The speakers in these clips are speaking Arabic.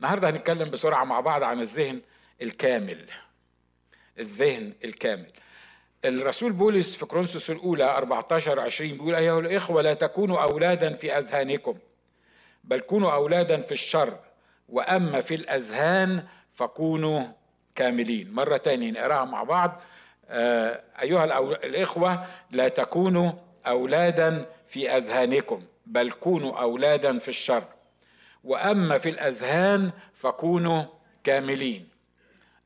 النهارده هنتكلم بسرعة مع بعض عن الذهن الكامل. الذهن الكامل. الرسول بولس في كورنثوس الأولى 14 20 بيقول أيها الإخوة لا تكونوا أولادا في أذهانكم بل كونوا أولادا في الشر وأما في الأذهان فكونوا كاملين. مرة تانية نقراها مع بعض. آه، أيها الإخوة لا تكونوا أولادا في أذهانكم بل كونوا أولادا في الشر. وأما في الأذهان فكونوا كاملين.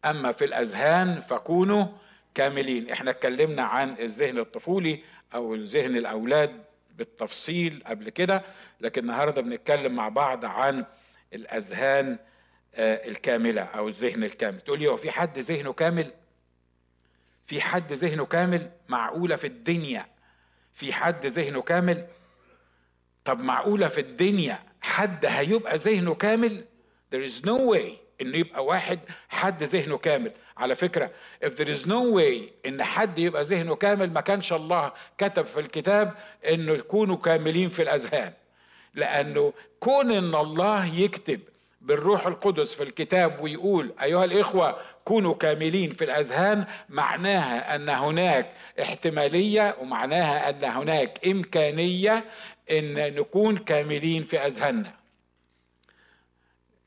أما في الأذهان فكونوا كاملين. إحنا اتكلمنا عن الذهن الطفولي أو ذهن الأولاد بالتفصيل قبل كده لكن النهارده بنتكلم مع بعض عن الأذهان آه، الكاملة أو الذهن الكامل. تقول لي هو في حد ذهنه كامل؟ في حد ذهنه كامل معقولة في الدنيا؟ في حد ذهنه كامل؟ طب معقولة في الدنيا حد هيبقى ذهنه كامل. There is no way إنه يبقى واحد حد ذهنه كامل. على فكرة if there is no way إن حد يبقى ذهنه كامل ما كانش الله كتب في الكتاب إنه يكونوا كاملين في الأذهان. لأنه كون إن الله يكتب بالروح القدس في الكتاب ويقول أيها الإخوة كونوا كاملين في الأذهان معناها أن هناك احتمالية ومعناها أن هناك إمكانية إن نكون كاملين في أذهاننا.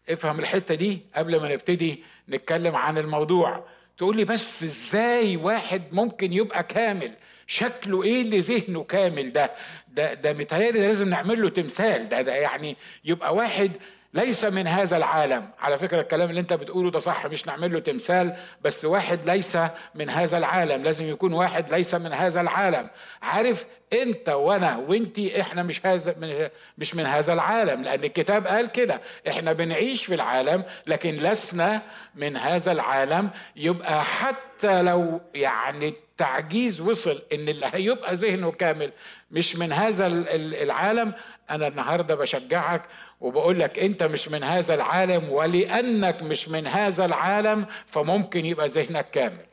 افهم الحتة دي قبل ما نبتدي نتكلم عن الموضوع. تقول لي بس إزاي واحد ممكن يبقى كامل؟ شكله إيه اللي ذهنه كامل ده؟ ده ده متهيألي لازم نعمل له تمثال. ده ده يعني يبقى واحد ليس من هذا العالم. على فكرة الكلام اللي انت بتقوله ده صح مش نعمل له تمثال بس واحد ليس من هذا العالم. لازم يكون واحد ليس من هذا العالم. عارف انت وأنا وانتي إحنا مش هذا من مش من هذا العالم لأن الكتاب قال كده. إحنا بنعيش في العالم لكن لسنا من هذا العالم. يبقى حتى لو يعني التعجيز وصل إن اللي هيبقى ذهنه كامل مش من هذا العالم أنا النهارده بشجعك وبقول لك انت مش من هذا العالم ولأنك مش من هذا العالم فممكن يبقى ذهنك كامل.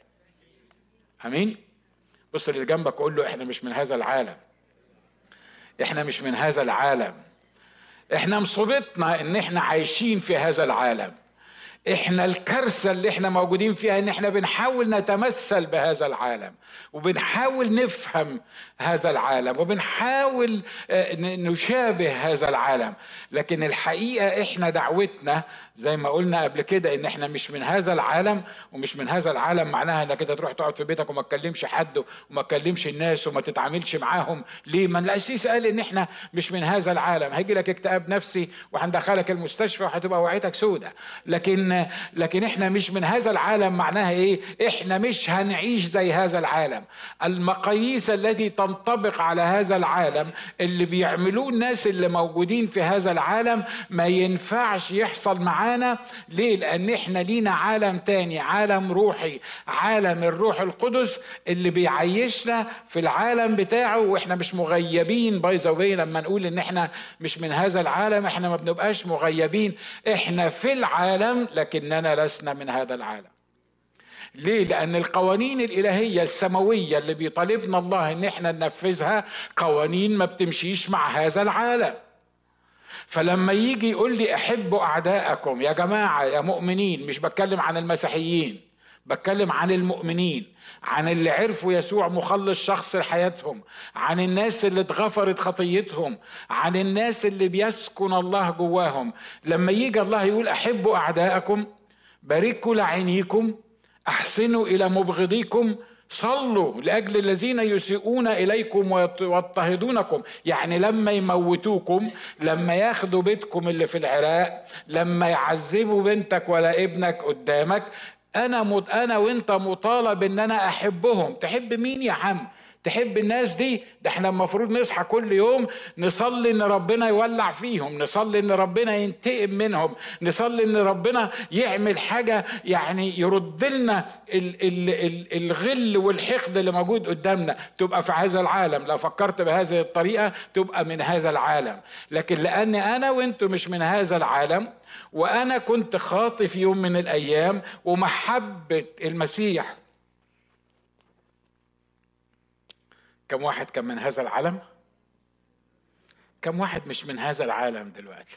آمين؟ بص اللي جنبك قول له إحنا مش من هذا العالم. إحنا مش من هذا العالم. إحنا مصيبتنا ان إحنا عايشين في هذا العالم. إحنا الكارثة اللي إحنا موجودين فيها إن إحنا بنحاول نتمثل بهذا العالم وبنحاول نفهم هذا العالم وبنحاول آه، نشابه هذا العالم. لكن الحقيقة إحنا دعوتنا زي ما قلنا قبل كده إن إحنا مش من هذا العالم ومش من هذا العالم معناها إنك أنت تروح تقعد في بيتك وما تكلمش حد وما تكلمش الناس وما تتعاملش معاهم. ليه؟ ما القسيس قال إن إحنا مش من هذا العالم. هيجي لك اكتئاب نفسي وهندخلك المستشفى وهتبقى وعيتك سودة. لكن لكن إحنا مش من هذا العالم معناها إيه؟ إحنا مش هنعيش زي هذا العالم. المقاييس التي تنطبق على هذا العالم اللي بيعملوه الناس اللي موجودين في هذا العالم ما ينفعش يحصل معانا. ليه؟ لأن إحنا لينا عالم تاني عالم روحي عالم الروح القدس اللي بيعيشنا في العالم بتاعه وإحنا مش مغيبين. باي ذا لما نقول إن إحنا مش من هذا العالم إحنا ما بنبقاش مغيبين. إحنا في العالم لكننا لسنا من هذا العالم ليه؟ لأن القوانين الإلهية السماوية اللي بيطالبنا الله إن إحنا ننفذها قوانين ما بتمشيش مع هذا العالم. فلما يجي يقول لي أحبوا اعدائكم يا جماعة يا مؤمنين مش بتكلم عن المسيحيين بتكلم عن المؤمنين عن اللي عرفوا يسوع مخلص شخص لحياتهم عن الناس اللي اتغفرت خطيتهم عن الناس اللي بيسكن الله جواهم. لما يجي الله يقول أحبوا اعدائكم باركوا لعينيكم أحسنوا إلى مبغضيكم صلوا لأجل الذين يسيئون إليكم ويضطهدونكم. يعني لما يموتوكم لما ياخدوا بيتكم اللي في العراق لما يعذبوا بنتك ولا ابنك قدامك أنا مت... أنا وأنت مطالب إن أنا أحبهم. تحب مين يا عم؟ تحب الناس دي؟ ده إحنا المفروض نصحى كل يوم نصلي إن ربنا يولع فيهم نصلي إن ربنا ينتقم منهم نصلي إن ربنا يعمل حاجة يعني يرد لنا ال ال ال الغل والحقد اللي موجود قدامنا. تبقى في هذا العالم. لو فكرت بهذه الطريقة تبقى من هذا العالم. لكن لأني أنا وأنتم مش من هذا العالم وأنا كنت خاطي في يوم من الأيام ومحبة المسيح. كم واحد كان من هذا العالم؟ كم واحد مش من هذا العالم دلوقتي؟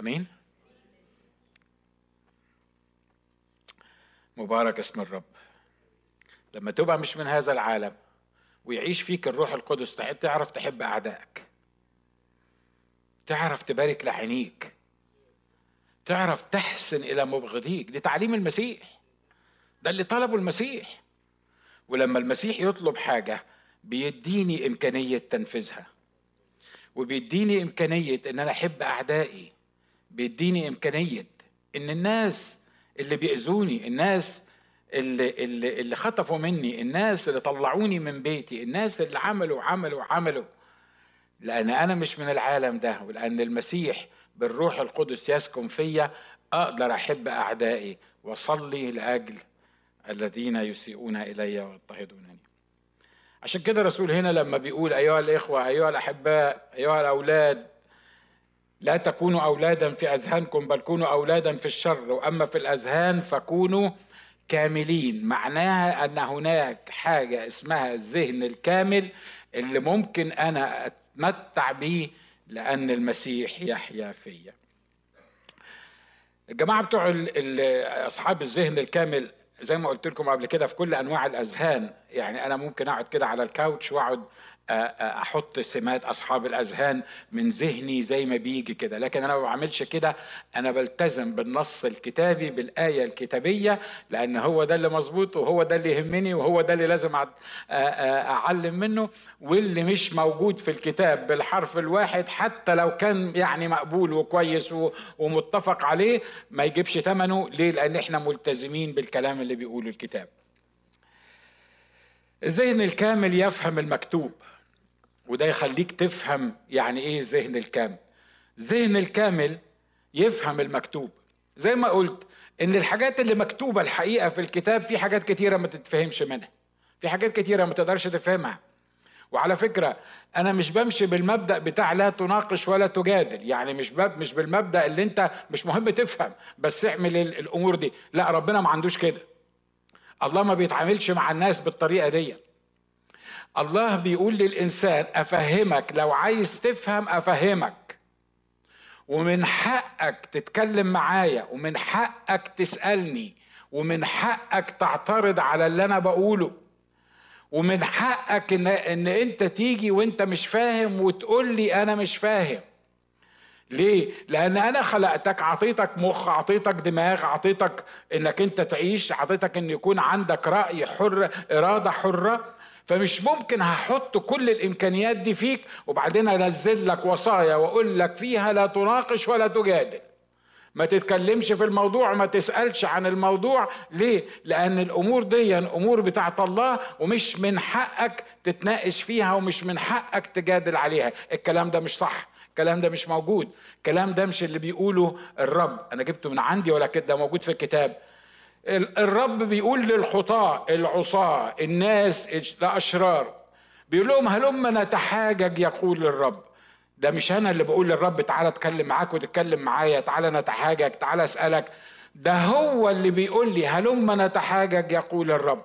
أمين؟ مبارك اسم الرب. لما تبقى مش من هذا العالم ويعيش فيك الروح القدس تعرف تحب أعدائك. تعرف تبارك لعينيك. تعرف تحسن إلى مبغضيك. دي تعليم المسيح. ده اللي طلبه المسيح. ولما المسيح يطلب حاجة بيديني إمكانية تنفيذها. وبيديني إمكانية إن أنا أحب أعدائي. بيديني إمكانية إن الناس اللي بيأذوني الناس اللي, اللي, اللي خطفوا مني الناس اللي طلعوني من بيتي الناس اللي عملوا عملوا عملوا لأن أنا مش من العالم ده ولأن المسيح بالروح القدس يسكن فيا أقدر أحب أعدائي وأصلي لأجل الذين يسيئون إلي ويضطهدونني. عشان كده الرسول هنا لما بيقول أيها الإخوة أيها الأحباء أيها الأولاد لا تكونوا أولادا في أذهانكم بل كونوا أولادا في الشر وأما في الأذهان فكونوا كاملين. معناها أن هناك حاجة اسمها الذهن الكامل اللي ممكن أنا أتمتع به لأن المسيح يحيا فيا. الجماعة بتوع أصحاب الذهن الكامل زي ما قلت لكم قبل كده في كل أنواع الأذهان يعني أنا ممكن أقعد كده على الكاوتش وأقعد أحط سمات أصحاب الأذهان من ذهني زي ما بيجي كده. لكن أنا ما بعملش كده. أنا بلتزم بالنص الكتابي بالآية الكتابية لأن هو ده اللي مظبوط وهو ده اللي يهمني وهو ده اللي لازم أعلم منه. واللي مش موجود في الكتاب بالحرف الواحد حتى لو كان يعني مقبول وكويس ومتفق عليه ما يجيبش ثمنه ليه؟ لأن إحنا ملتزمين بالكلام اللي بيقوله الكتاب. الذهن الكامل يفهم المكتوب؟ وده يخليك تفهم يعني إيه الذهن الكامل. الذهن الكامل يفهم المكتوب. زي ما قلت إن الحاجات اللي مكتوبة الحقيقة في الكتاب في حاجات كتيرة ما تتفهمش منها. في حاجات كتيرة ما تقدرش تفهمها. وعلى فكرة أنا مش بمشي بالمبدأ بتاع لا تناقش ولا تجادل. يعني مش باب مش بالمبدأ اللي أنت مش مهم تفهم بس اعمل الأمور دي. لا ربنا ما عندوش كده. الله ما بيتعاملش مع الناس بالطريقة دي الله بيقول للإنسان أفهمك لو عايز تفهم أفهمك. ومن حقك تتكلم معايا ومن حقك تسألني ومن حقك تعترض على اللي أنا بقوله. ومن حقك إن, إن أنت تيجي وأنت مش فاهم وتقول لي أنا مش فاهم. ليه؟ لأن أنا خلقتك عطيتك مخ عطيتك دماغ عطيتك إنك أنت تعيش عطيتك إن يكون عندك رأي حر إرادة حرة. فمش ممكن هحط كل الإمكانيات دي فيك وبعدين أنزل لك وصايا وأقول لك فيها لا تناقش ولا تجادل. ما تتكلمش في الموضوع ما تسألش عن الموضوع. ليه؟ لأن الأمور دي أمور بتاعت الله ومش من حقك تتناقش فيها ومش من حقك تجادل عليها. الكلام ده مش صح. الكلام ده مش موجود. الكلام ده مش اللي بيقوله الرب. أنا جبته من عندي ولا كده موجود في الكتاب. الرب بيقول للخطاة العصاة الناس الأشرار بيقول لهم هلم نتحاجج يقول الرب. ده مش أنا اللي بقول للرب تعالى اتكلم معاك وتتكلم معايا تعالى نتحاجج تعالى أسألك. ده هو اللي بيقول لي هلم نتحاجج يقول الرب.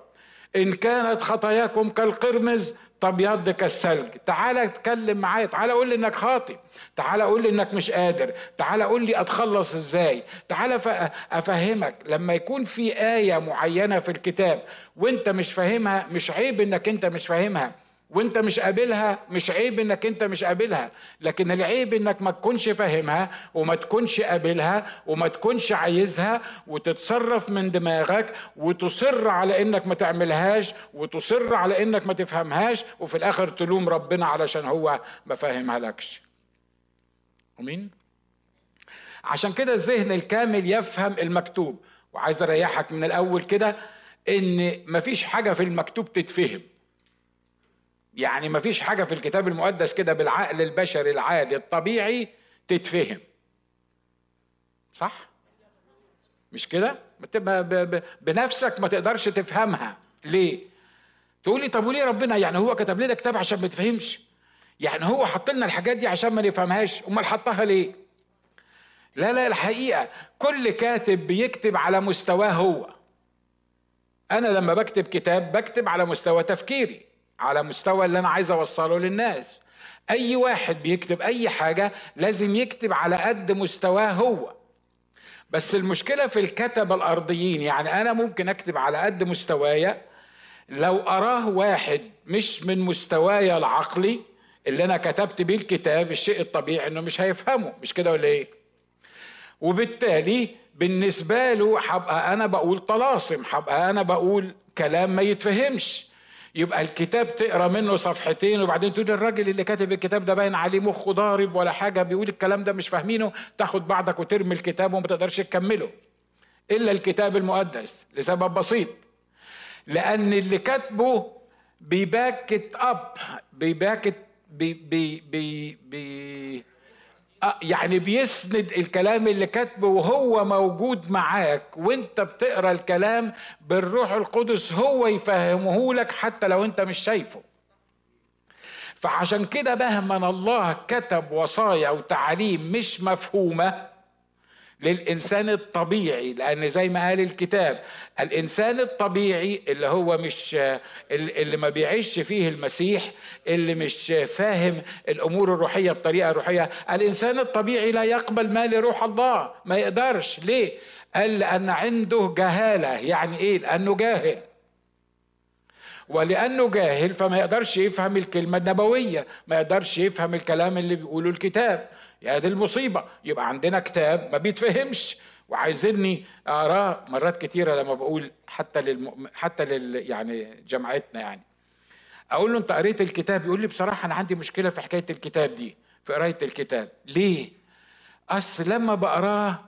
إن كانت خطاياكم كالقرمز تبيض كالثلج تعالى اتكلم معايا تعالى قول لي إنك خاطئ تعالى قول لي إنك مش قادر تعالى قول لي أتخلص إزاي؟ تعالى أفهمك لما يكون في آية معينة في الكتاب وأنت مش فاهمها مش عيب إنك أنت مش فاهمها. وانت مش قابلها مش عيب انك انت مش قابلها. لكن العيب انك ما تكونش فاهمها وما تكونش قابلها وما تكونش عايزها وتتصرف من دماغك وتصر على انك ما تعملهاش وتصر على انك ما تفهمهاش وفي الآخر تلوم ربنا علشان هو ما فاهمها لكش آمين؟ عشان كده الذهن الكامل يفهم المكتوب. وعايز اريحك من الأول كده ان مفيش حاجة في المكتوب تتفهم. يعني ما فيش حاجة في الكتاب المقدس كده بالعقل البشري العادي الطبيعي تتفهم صح؟ مش كده؟ بنفسك ما تقدرش تفهمها ليه؟ تقول لي طب وليه ربنا يعني هو كتب لنا كتاب عشان ما تفهمش؟ يعني هو حط لنا الحاجات دي عشان ما نفهمهاش أمال حطها ليه؟ لا لا الحقيقة كل كاتب بيكتب على مستواه هو أنا لما بكتب كتاب بكتب على مستوى تفكيري على مستوى اللي أنا عايز أوصله للناس. أي واحد بيكتب أي حاجة لازم يكتب على قد مستواه هو. بس المشكلة في الكتبه الأرضيين يعني أنا ممكن أكتب على قد مستوايا. لو أراه واحد مش من مستواي العقلي اللي أنا كتبت بيه الكتاب الشيء الطبيعي إنه مش هيفهمه مش كده ولا إيه؟ وبالتالي بالنسبة له هبقى أنا بقول طلاسم هبقى أنا بقول كلام ما يتفهمش. يبقى الكتاب تقرأ منه صفحتين وبعدين تقول الراجل اللي كاتب الكتاب ده باين عليه مخه ضارب ولا حاجة بيقول الكلام ده مش فاهمينه تاخد بعضك وترمي الكتاب وما تقدرش تكمله. إلا الكتاب المقدس لسبب بسيط. لأن اللي كاتبه بيباكت اب بيباكت بي بي بي بي يعني بيسند الكلام اللي كاتبه وهو موجود معاك وانت بتقرأ الكلام بالروح القدس هو يفهمه لك حتى لو انت مش شايفه. فعشان كده مهما الله كتب وصايا وتعاليم مش مفهومة للإنسان الطبيعي لأن زي ما قال الكتاب الإنسان الطبيعي اللي هو مش اللي ما بيعيش فيه المسيح اللي مش فاهم الأمور الروحية بطريقة روحية الإنسان الطبيعي لا يقبل ما لروح الله ما يقدرش ليه؟ قال لأن عنده جهالة يعني إيه؟ لأنه جاهل ولأنه جاهل فما يقدرش يفهم الكلمة النبوية ما يقدرش يفهم الكلام اللي بيقوله الكتاب. يا دي المصيبة. يبقى عندنا كتاب ما بيتفهمش. وعايزيني اقراه مرات كتيرة لما بقول حتى للم... حتى لل يعني جماعتنا يعني. أقول له أنت قريت الكتاب؟ يقول لي بصراحة أنا عندي مشكلة في حكاية الكتاب دي في قراية الكتاب. ليه؟ أصل لما بقراه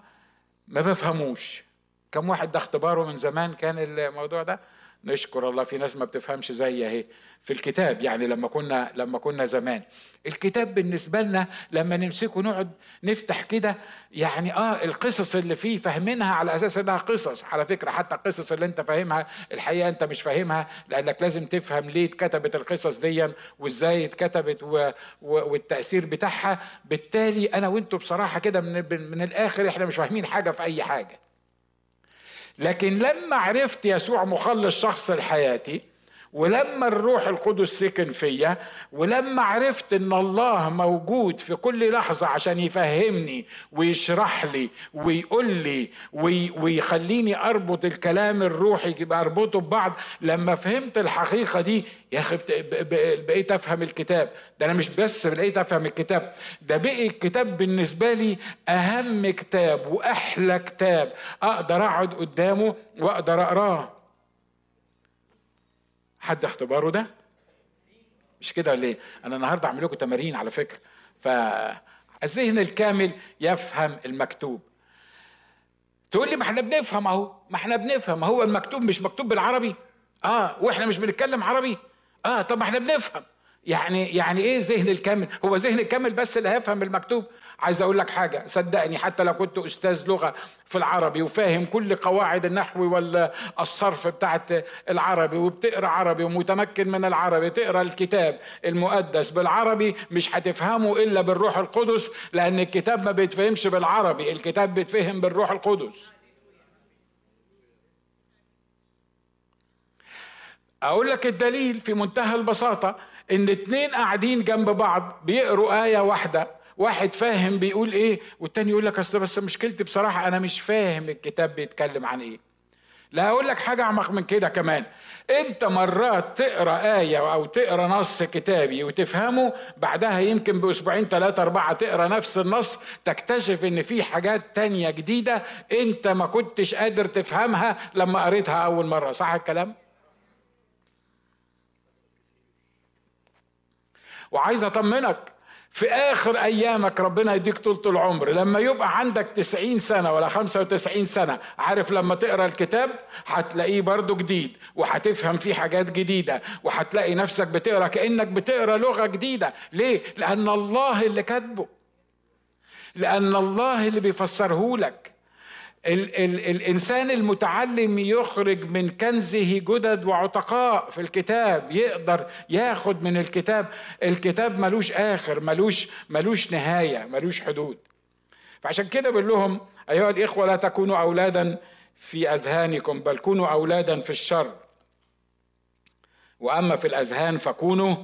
ما بفهموش. كم واحد ده اختباره من زمان كان الموضوع ده. نشكر الله في ناس ما بتفهمش زي اهي. في الكتاب يعني لما كنا لما كنا زمان. الكتاب بالنسبة لنا لما نمسكه نقعد نفتح كده يعني آه القصص اللي فيه فاهمينها على أساس إنها قصص. على فكرة حتى القصص اللي أنت فاهمها الحقيقة أنت مش فاهمها لأنك لازم تفهم ليه اتكتبت القصص دي وإزاي اتكتبت و... و... والتأثير بتاعها. بالتالي أنا وأنتوا بصراحة كده من... من الآخر إحنا مش فاهمين حاجة في أي حاجة. لكن لما عرفت يسوع مخلص شخص لحياتي ولما الروح القدس سكن فيا ولما عرفت إن الله موجود في كل لحظة عشان يفهمني ويشرح لي ويقول لي ويخليني أربط الكلام الروحي أربطه ببعض. لما فهمت الحقيقة دي يا أخي بقيت أفهم الكتاب. ده أنا مش بس بقيت أفهم الكتاب ده بقي الكتاب بالنسبة لي أهم كتاب وأحلى كتاب أقدر أقعد قدامه وأقدر أقراه. حد اختباره ده؟ مش كده ولا إيه؟ أنا النهارده اعمل لكم تمارين على فكرة. فالذهن الكامل يفهم المكتوب. تقول لي ما إحنا بنفهم أهو. ما إحنا بنفهم. هو المكتوب مش مكتوب بالعربي؟ آه. وإحنا مش بنتكلم عربي؟ آه. طب ما إحنا بنفهم. يعني يعني إيه ذهن الكامل؟ هو ذهن الكامل بس اللي هيفهم المكتوب. عايز أقول لك حاجة صدقني حتى لو كنت أستاذ لغة في العربي وفاهم كل قواعد النحو ولا الصرف بتاعت العربي وبتقرأ عربي ومتمكن من العربي تقرأ الكتاب المقدس بالعربي مش هتفهمه إلا بالروح القدس لأن الكتاب ما بيتفهمش بالعربي الكتاب بيتفهم بالروح القدس. أقول لك الدليل في منتهى البساطة إن اتنين قاعدين جنب بعض بيقروا آية واحدة واحد فاهم بيقول إيه والتاني يقول لك أصل بس مشكلتي بصراحة أنا مش فاهم الكتاب بيتكلم عن إيه. لا أقول لك حاجة أعمق من كده كمان. أنت مرات تقرأ آية أو تقرأ نص كتابي وتفهمه بعدها يمكن بأسبوعين ثلاثة أربعة تقرأ نفس النص تكتشف إن في حاجات تانية جديدة أنت ما كنتش قادر تفهمها لما قريتها أول مرة. صح الكلام؟ وعايز أطمنك في آخر أيامك ربنا يديك طولة العمر. لما يبقى عندك تسعين سنة ولا خمسة وتسعين سنة عارف لما تقرأ الكتاب هتلاقيه برضه جديد وهتفهم فيه حاجات جديدة وهتلاقي نفسك بتقرأ كأنك بتقرأ لغة جديدة. ليه؟ لأن الله اللي كاتبه. لأن الله اللي بيفسره لك. ال ال الإنسان المتعلم يخرج من كنزه جدد وعتقاء في الكتاب يقدر ياخد من الكتاب الكتاب ملوش آخر ملوش ملوش نهاية ملوش حدود. فعشان كده بقول لهم أيها الإخوة لا تكونوا أولادا في أذهانكم بل كونوا أولادا في الشر. وأما في الأذهان فكونوا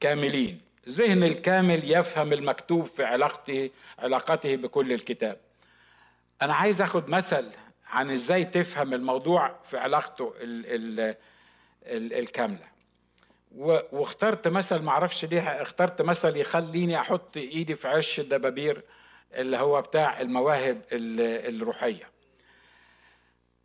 كاملين. ذهن الكامل يفهم المكتوب في علاقته علاقته بكل الكتاب. أنا عايز آخد مثل عن إزاي تفهم الموضوع في علاقته ال ال ال الكاملة. واخترت مثل معرفش ليه اخترت مثل يخليني أحط إيدي في عش الدبابير اللي هو بتاع المواهب الروحية.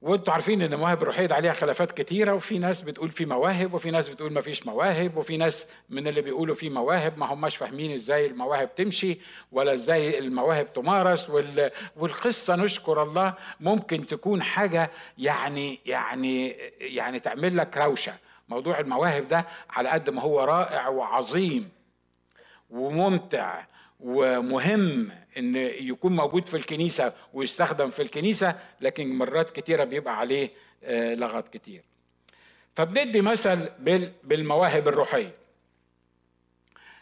وانتوا عارفين إن المواهب الروحية دي عليها خلافات كتيرة وفي ناس بتقول في مواهب وفي ناس بتقول ما فيش مواهب وفي ناس من اللي بيقولوا في مواهب ما هماش فاهمين إزاي المواهب تمشي ولا إزاي المواهب تمارس وال... والقصة نشكر الله ممكن تكون حاجة يعني يعني يعني تعمل لك روشة. موضوع المواهب ده على قد ما هو رائع وعظيم وممتع. ومهم إن يكون موجود في الكنيسة ويستخدم في الكنيسة لكن مرات كتيرة بيبقى عليه آه، لغط كتير. فبندي مثل بالمواهب الروحية.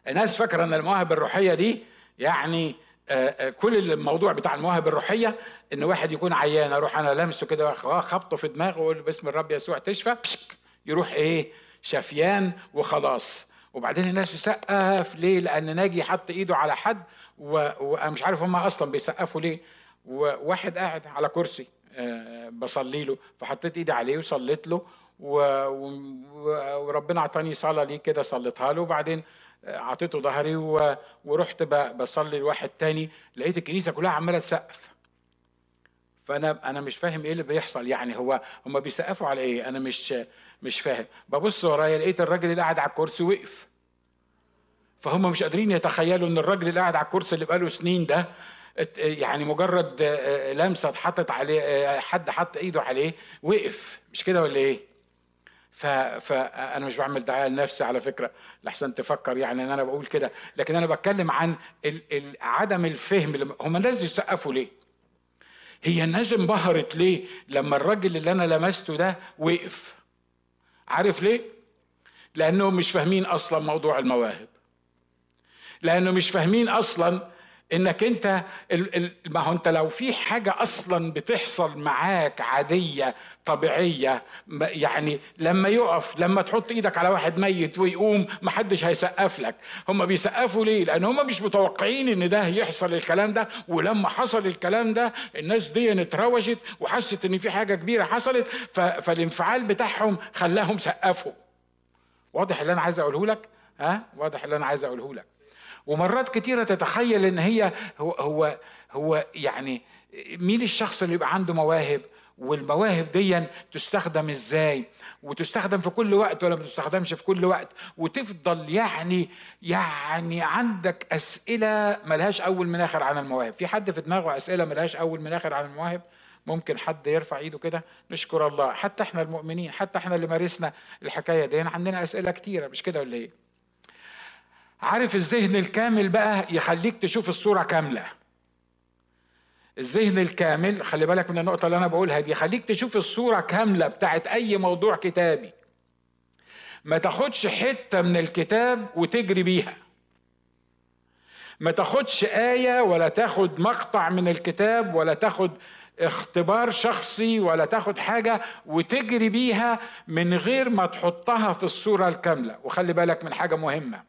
الناس فاكرة إن المواهب الروحية دي يعني آه، آه، كل الموضوع بتاع المواهب الروحية إن واحد يكون عيان أروح أنا لمسه كده خبطه في دماغه وأقول باسم الرب يسوع تشفى يروح إيه شفيان وخلاص. وبعدين الناس تسقف ليه؟ لأن ناجي حط إيده على حد وأنا مش عارف هم أصلا بيسقفوا ليه. وواحد قاعد على كرسي آه، بصلي له فحطيت إيدي عليه وصليت له وربنا أعطاني صلاة ليه كده صليتها له. وبعدين أعطيته ظهري ورحت بصلي لواحد تاني. لقيت الكنيسة كلها عمالة تسقف. فأنا أنا مش فاهم إيه اللي بيحصل. يعني هو هم بيسقفوا على إيه؟ أنا مش مش فاهم. ببص ورايا لقيت الراجل اللي قاعد على الكرسي وقف. فهم مش قادرين يتخيلوا إن الراجل اللي قاعد على الكرسي اللي بقاله سنين ده يعني مجرد آه، لمسة اتحطت عليه آه، حد حط إيده عليه وقف. مش كده ولا إيه؟ فانا مش بعمل دعاية لنفسي على فكرة لحسن تفكر يعني إن أنا بقول كده. لكن أنا بتكلم عن عدم الفهم هم الناس يسقفوا ليه؟ هي الناس انبهرت ليه لما الراجل اللي أنا لمسته ده وقف؟ عارف ليه؟ لأنهم مش فاهمين أصلا موضوع المواهب. لأنه مش فاهمين أصلا إنك أنت ما هو أنت لو في حاجة أصلا بتحصل معاك عادية طبيعية يعني لما يقف لما تحط إيدك على واحد ميت ويقوم ما حدش هيسقف لك. هم بيسقفوا ليه؟ لأن هم مش متوقعين إن ده يحصل الكلام ده. ولما حصل الكلام ده الناس دي اتروجت وحست إن في حاجة كبيرة حصلت فالانفعال بتاعهم خلاهم سقفوا. واضح اللي أنا عايز أقوله لك؟ ها؟ واضح اللي أنا عايز أقوله لك. ومرات كتيرة تتخيل إن هي هو هو هو يعني مين الشخص اللي يبقى عنده مواهب؟ والمواهب دي تستخدم إزاي؟ وتستخدم في كل وقت ولا ما تستخدمش في كل وقت؟ وتفضل يعني يعني عندك أسئلة ملهاش أول من آخر عن المواهب. في حد في دماغه أسئلة ملهاش أول من آخر عن المواهب؟ ممكن حد يرفع إيده كده. نشكر الله. حتى إحنا المؤمنين حتى إحنا اللي مارسنا الحكاية دي عندنا أسئلة كتيرة مش كده ولا إيه؟ عارف الذهن الكامل بقى يخليك تشوف الصورة كاملة. الذهن الكامل خلي بالك من النقطة اللي أنا بقولها دي يخليك تشوف الصورة كاملة بتاعت أي موضوع كتابي. ما تاخدش حتة من الكتاب وتجري بيها. ما تاخدش آية ولا تاخد مقطع من الكتاب ولا تاخد اختبار شخصي ولا تاخد حاجة وتجري بيها من غير ما تحطها في الصورة الكاملة. وخلي بالك من حاجة مهمة.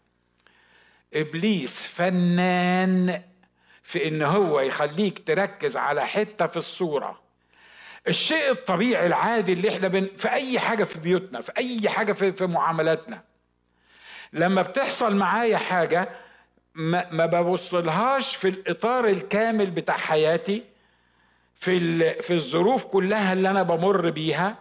إبليس فنان في إن هو يخليك تركز على حتة في الصورة. الشيء الطبيعي العادي اللي إحنا بن في أي حاجة في بيوتنا في أي حاجة في, في معاملاتنا. لما بتحصل معايا حاجة ما, ما ببصلهاش في الإطار الكامل بتاع حياتي في في الظروف كلها اللي أنا بمر بيها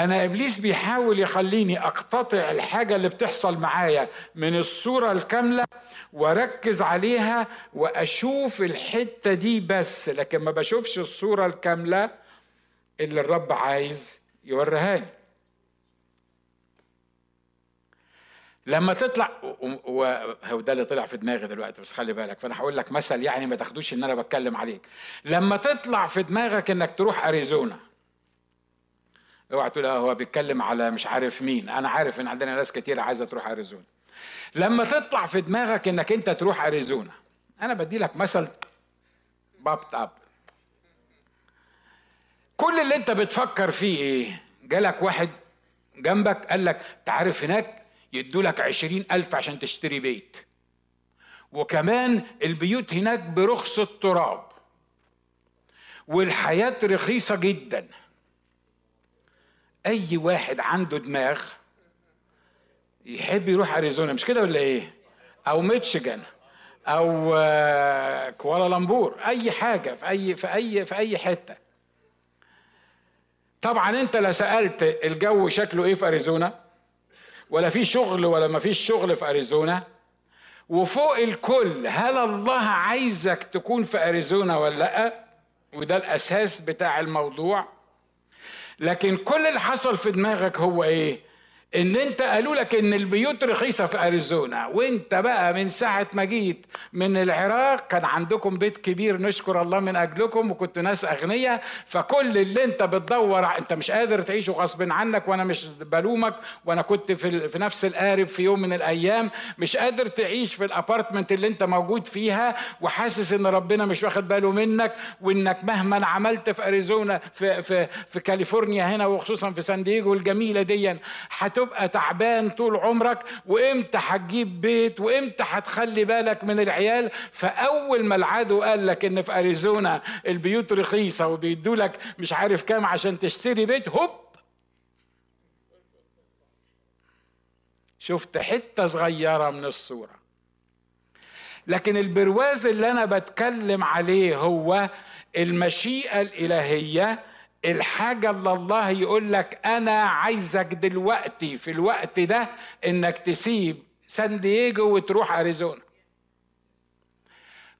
أنا إبليس بيحاول يخليني أقتطع الحاجة اللي بتحصل معايا من الصورة الكاملة وأركز عليها وأشوف الحتة دي بس لكن ما بشوفش الصورة الكاملة اللي الرب عايز يوريهاني لما تطلع وهو ده اللي طلع في دماغي دلوقتي بس خلي بالك فأنا هقول لك مثل يعني ما تاخدوش إن أنا بتكلم عليك. لما تطلع في دماغك إنك تروح أريزونا اوعى تقول هو بيتكلم على مش عارف مين. أنا عارف إن عندنا ناس كتير عايزة تروح أريزونا. لما تطلع في دماغك إنك أنت تروح أريزونا أنا بدي لك مثل بابت أب. كل اللي أنت بتفكر فيه إيه؟ جالك واحد جنبك قال لك تعرف هناك يدوا لك عشرين ألف عشان تشتري بيت. وكمان البيوت هناك برخص التراب. والحياة رخيصة جدا. أي واحد عنده دماغ يحب يروح أريزونا مش كده ولا إيه؟ أو ميتشيجان أو آه، كوالالمبور أي حاجة في أي في أي في أي حتة طبعا أنت لا سألت الجو شكله إيه في أريزونا ولا في شغل ولا ما فيش شغل في أريزونا وفوق الكل هل الله عايزك تكون في أريزونا ولا لأ؟ وده الأساس بتاع الموضوع لكن كل اللي حصل في دماغك هو إيه؟ إن أنت قالوا لك إن البيوت رخيصة في أريزونا وأنت بقى من ساعة ما جيت من العراق كان عندكم بيت كبير نشكر الله من أجلكم وكنت ناس أغنياء فكل اللي أنت بتدور أنت مش قادر تعيشه غصب عنك وأنا مش بلومك وأنا كنت في, في نفس القارب في يوم من الأيام مش قادر تعيش في ال apartment اللي أنت موجود فيها وحاسس إن ربنا مش واخد باله منك وإنك مهما عملت في أريزونا في في في كاليفورنيا هنا وخصوصا في سان دييغو الجميلة دي هتبقى تعبان طول عمرك وامتى هتجيب بيت وامتى هتخلي بالك من العيال؟ فأول ما العدو قال لك إن في أريزونا البيوت رخيصة وبيدوا لك مش عارف كام عشان تشتري بيت هوب! شفت حتة صغيرة من الصورة. لكن البرواز اللي أنا بتكلم عليه هو المشيئة الإلهية الحاجة اللي الله يقول لك أنا عايزك دلوقتي في الوقت ده إنك تسيب سان دييجو وتروح أريزونا.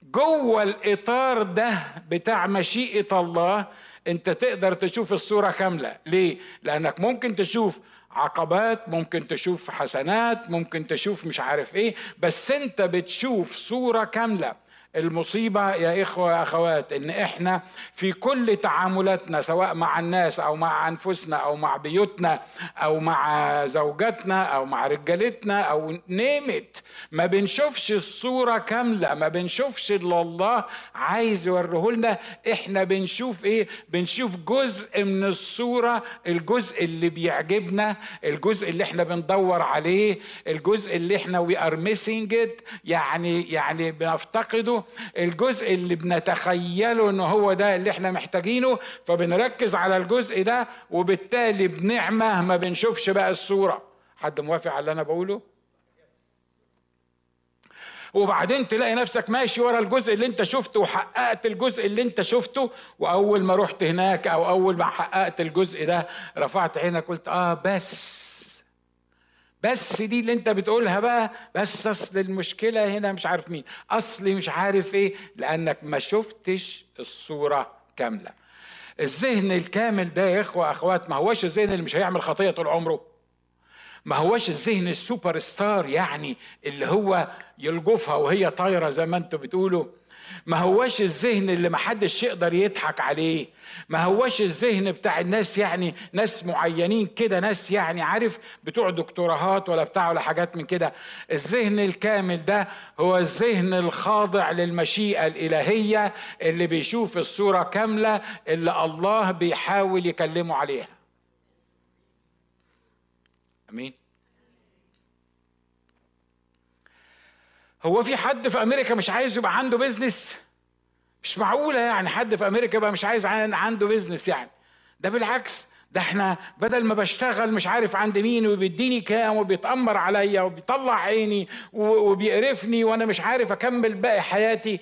جوه الإطار ده بتاع مشيئة الله أنت تقدر تشوف الصورة كاملة. ليه؟ لأنك ممكن تشوف عقبات ممكن تشوف حسنات ممكن تشوف مش عارف إيه بس أنت بتشوف صورة كاملة. المصيبة يا إخوة يا أخوات إن إحنا في كل تعاملاتنا سواء مع الناس أو مع أنفسنا أو مع بيوتنا أو مع زوجاتنا أو مع رجالتنا أو نيمت ما بنشوفش الصورة كاملة ما بنشوفش اللي الله عايز يوريه لنا إحنا بنشوف إيه؟ بنشوف جزء من الصورة الجزء اللي بيعجبنا الجزء اللي إحنا بندور عليه الجزء اللي إحنا we are missing يعني يعني بنفتقده الجزء اللي بنتخيله ان هو ده اللي إحنا محتاجينه فبنركز على الجزء ده وبالتالي بنعمى ما بنشوفش بقى الصورة. حد موافق على اللي أنا بقوله؟ وبعدين تلاقي نفسك ماشي ورا الجزء اللي أنت شفته وحققت الجزء اللي أنت شفته وأول ما رحت هناك أو أول ما حققت الجزء ده رفعت عينك قلت آه بس بس دي اللي انت بتقولها بقى بس اصل المشكلة هنا مش عارف مين. اصلي مش عارف إيه لأنك ما شفتش الصورة كاملة. الذهن الكامل ده يا إخوة أخوات ما هوش الذهن اللي مش هيعمل خطية طول عمره. ما هوش الذهن السوبر ستار يعني اللي هو يلجفها وهي طايرة زي ما أنتوا بتقولوا. ما هواش الذهن اللي محدش يقدر يضحك عليه. ما هواش الذهن بتاع الناس يعني ناس معينين كده ناس يعني عارف بتوع دكتوراهات ولا بتاع ولا حاجات من كده. الذهن الكامل ده هو الذهن الخاضع للمشيئة الإلهية اللي بيشوف الصورة كاملة اللي الله بيحاول يكلمه عليها. أمين؟ هو في حد في أمريكا مش عايز يبقى عنده بيزنس مش معقولة يعني حد في أمريكا يبقى مش عايز عنده business يعني. ده بالعكس ده إحنا بدل ما بشتغل مش عارف عند مين وبيديني كام وبيتأمر عليا وبيطلع عيني وبيقرفني وأنا مش عارف أكمل باقي حياتي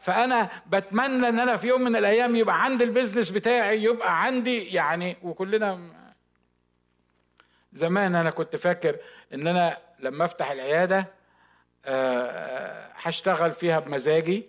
فأنا بتمنى إن أنا في يوم من الأيام يبقى عندي ال business بتاعي يبقى عندي يعني. وكلنا زمان أنا كنت فاكر إن أنا لما أفتح العيادة هشتغل فيها بمزاجي.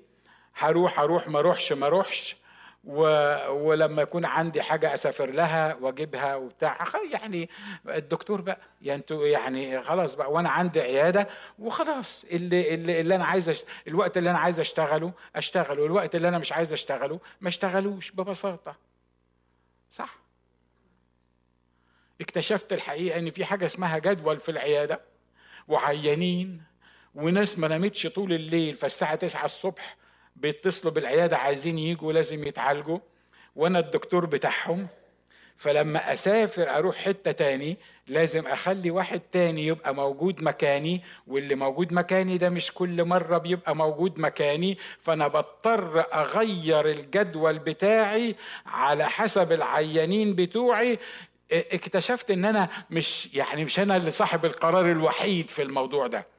هروح أروح ما اروحش ما اروحش و... ولما يكون عندي حاجة أسافر لها وأجيبها وبتاع يعني الدكتور بقى يعني أنتوا يعني خلاص بقى وأنا عندي عيادة وخلاص اللي اللي, اللي أنا عايز أشت... الوقت اللي أنا عايز أشتغله أشتغله الوقت اللي أنا مش عايز أشتغله ما أشتغلوش ببساطة. صح؟ اكتشفت الحقيقة إن في حاجة اسمها جدول في العيادة وعيانين وناس ما نامتش طول الليل فالساعة 9 الصبح بيتصلوا بالعيادة عايزين يجوا لازم يتعالجوا. وأنا الدكتور بتاعهم فلما أسافر أروح حتة تاني لازم أخلي واحد تاني يبقى موجود مكاني واللي موجود مكاني ده مش كل مرة بيبقى موجود مكاني فأنا بضطر أغير الجدول بتاعي على حسب العيانين بتوعي. اكتشفت إن أنا مش يعني مش أنا اللي صاحب القرار الوحيد في الموضوع ده.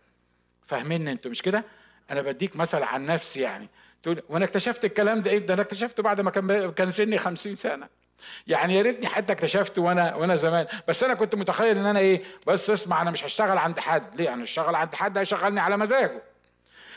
فاهمين أنتوا مش كده؟ أنا بديك مثل عن نفسي يعني. تقول وأنا اكتشفت الكلام ده إيه؟ ده أنا اكتشفته بعد ما كان كان سني خمسين سنة. يعني يا ريتني حتى اكتشفته وأنا وأنا زمان. بس أنا كنت متخيل ان أنا إيه؟ بس اسمع أنا مش هشتغل عند حد. ليه؟ أنا اشتغل عند حد هيشغلني على مزاجه.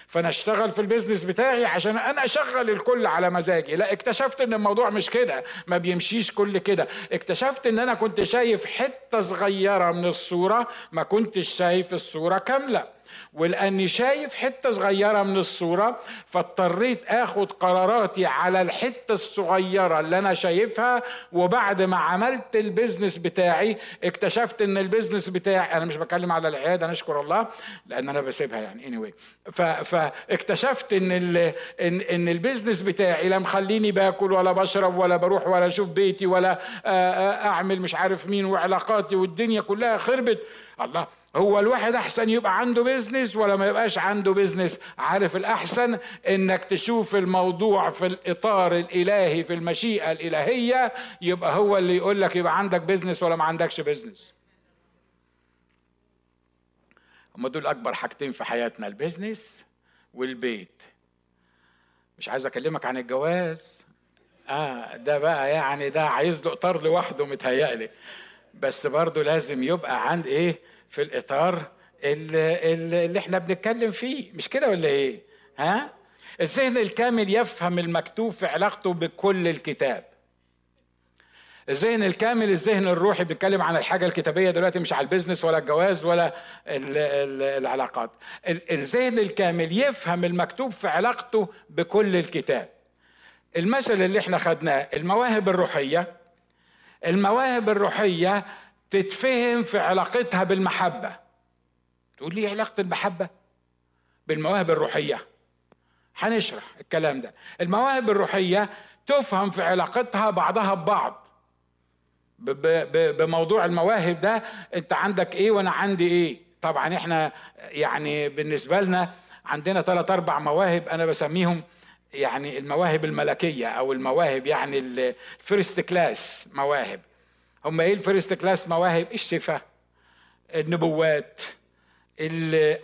فانا اشتغل في البيزنس بتاعي عشان أنا اشغل الكل على مزاجي. لا اكتشفت ان الموضوع مش كده. ما بيمشيش كل كده. اكتشفت ان أنا كنت شايف حتة صغيرة من الصورة ما كنتش شايف الصورة كاملة. ولأني شايف حتة صغيرة من الصورة فاضطريت آخد قراراتي على الحتة الصغيرة اللي أنا شايفها وبعد ما عملت ال business بتاعي اكتشفت إن ال business بتاعي أنا مش بتكلم على العيادة نشكر الله لأن أنا بسيبها يعني اني anyway. فاكتشفت إن ال إن إن ال business بتاعي لا مخليني باكل ولا بشرب ولا بروح ولا أشوف بيتي ولا أعمل مش عارف مين وعلاقاتي والدنيا كلها خربت الله هو الواحد أحسن يبقى عنده business ولا ما يبقاش عنده business عارف الأحسن؟ إنك تشوف الموضوع في الإطار الإلهي في المشيئة الإلهية يبقى هو اللي يقول لك يبقى عندك business ولا ما عندكش business هم دول أكبر حاجتين في حياتنا ال business والبيت. مش عايز أكلمك عن الجواز؟ آه ده بقى يعني ده عايز له اطار لوحده متهيألي. بس برضه لازم يبقى عند إيه؟ في الإطار اللي, اللي إحنا بنتكلم فيه مش كده ولا إيه؟ ها؟ الذهن الكامل يفهم المكتوب في علاقته بكل الكتاب. الذهن الكامل الذهن الروحي بنتكلم عن الحاجة الكتابية دلوقتي مش على البيزنس ولا الجواز ولا ال ال العلاقات. الذهن الكامل يفهم المكتوب في علاقته بكل الكتاب. المثل اللي إحنا خدناه المواهب الروحية. المواهب الروحية تتفهم في علاقتها بالمحبة. تقول لي علاقة المحبه بالمواهب الروحية. هنشرح الكلام ده. المواهب الروحية تفهم في علاقتها بعضها ببعض. بموضوع المواهب ده أنت عندك إيه وأنا عندي إيه؟ طبعا إحنا يعني بالنسبة لنا عندنا ثلاث أربع مواهب أنا بسميهم يعني المواهب الملكية أو المواهب يعني ال first class مواهب. هم إيه ال first class مواهب؟ الشفاء النبوات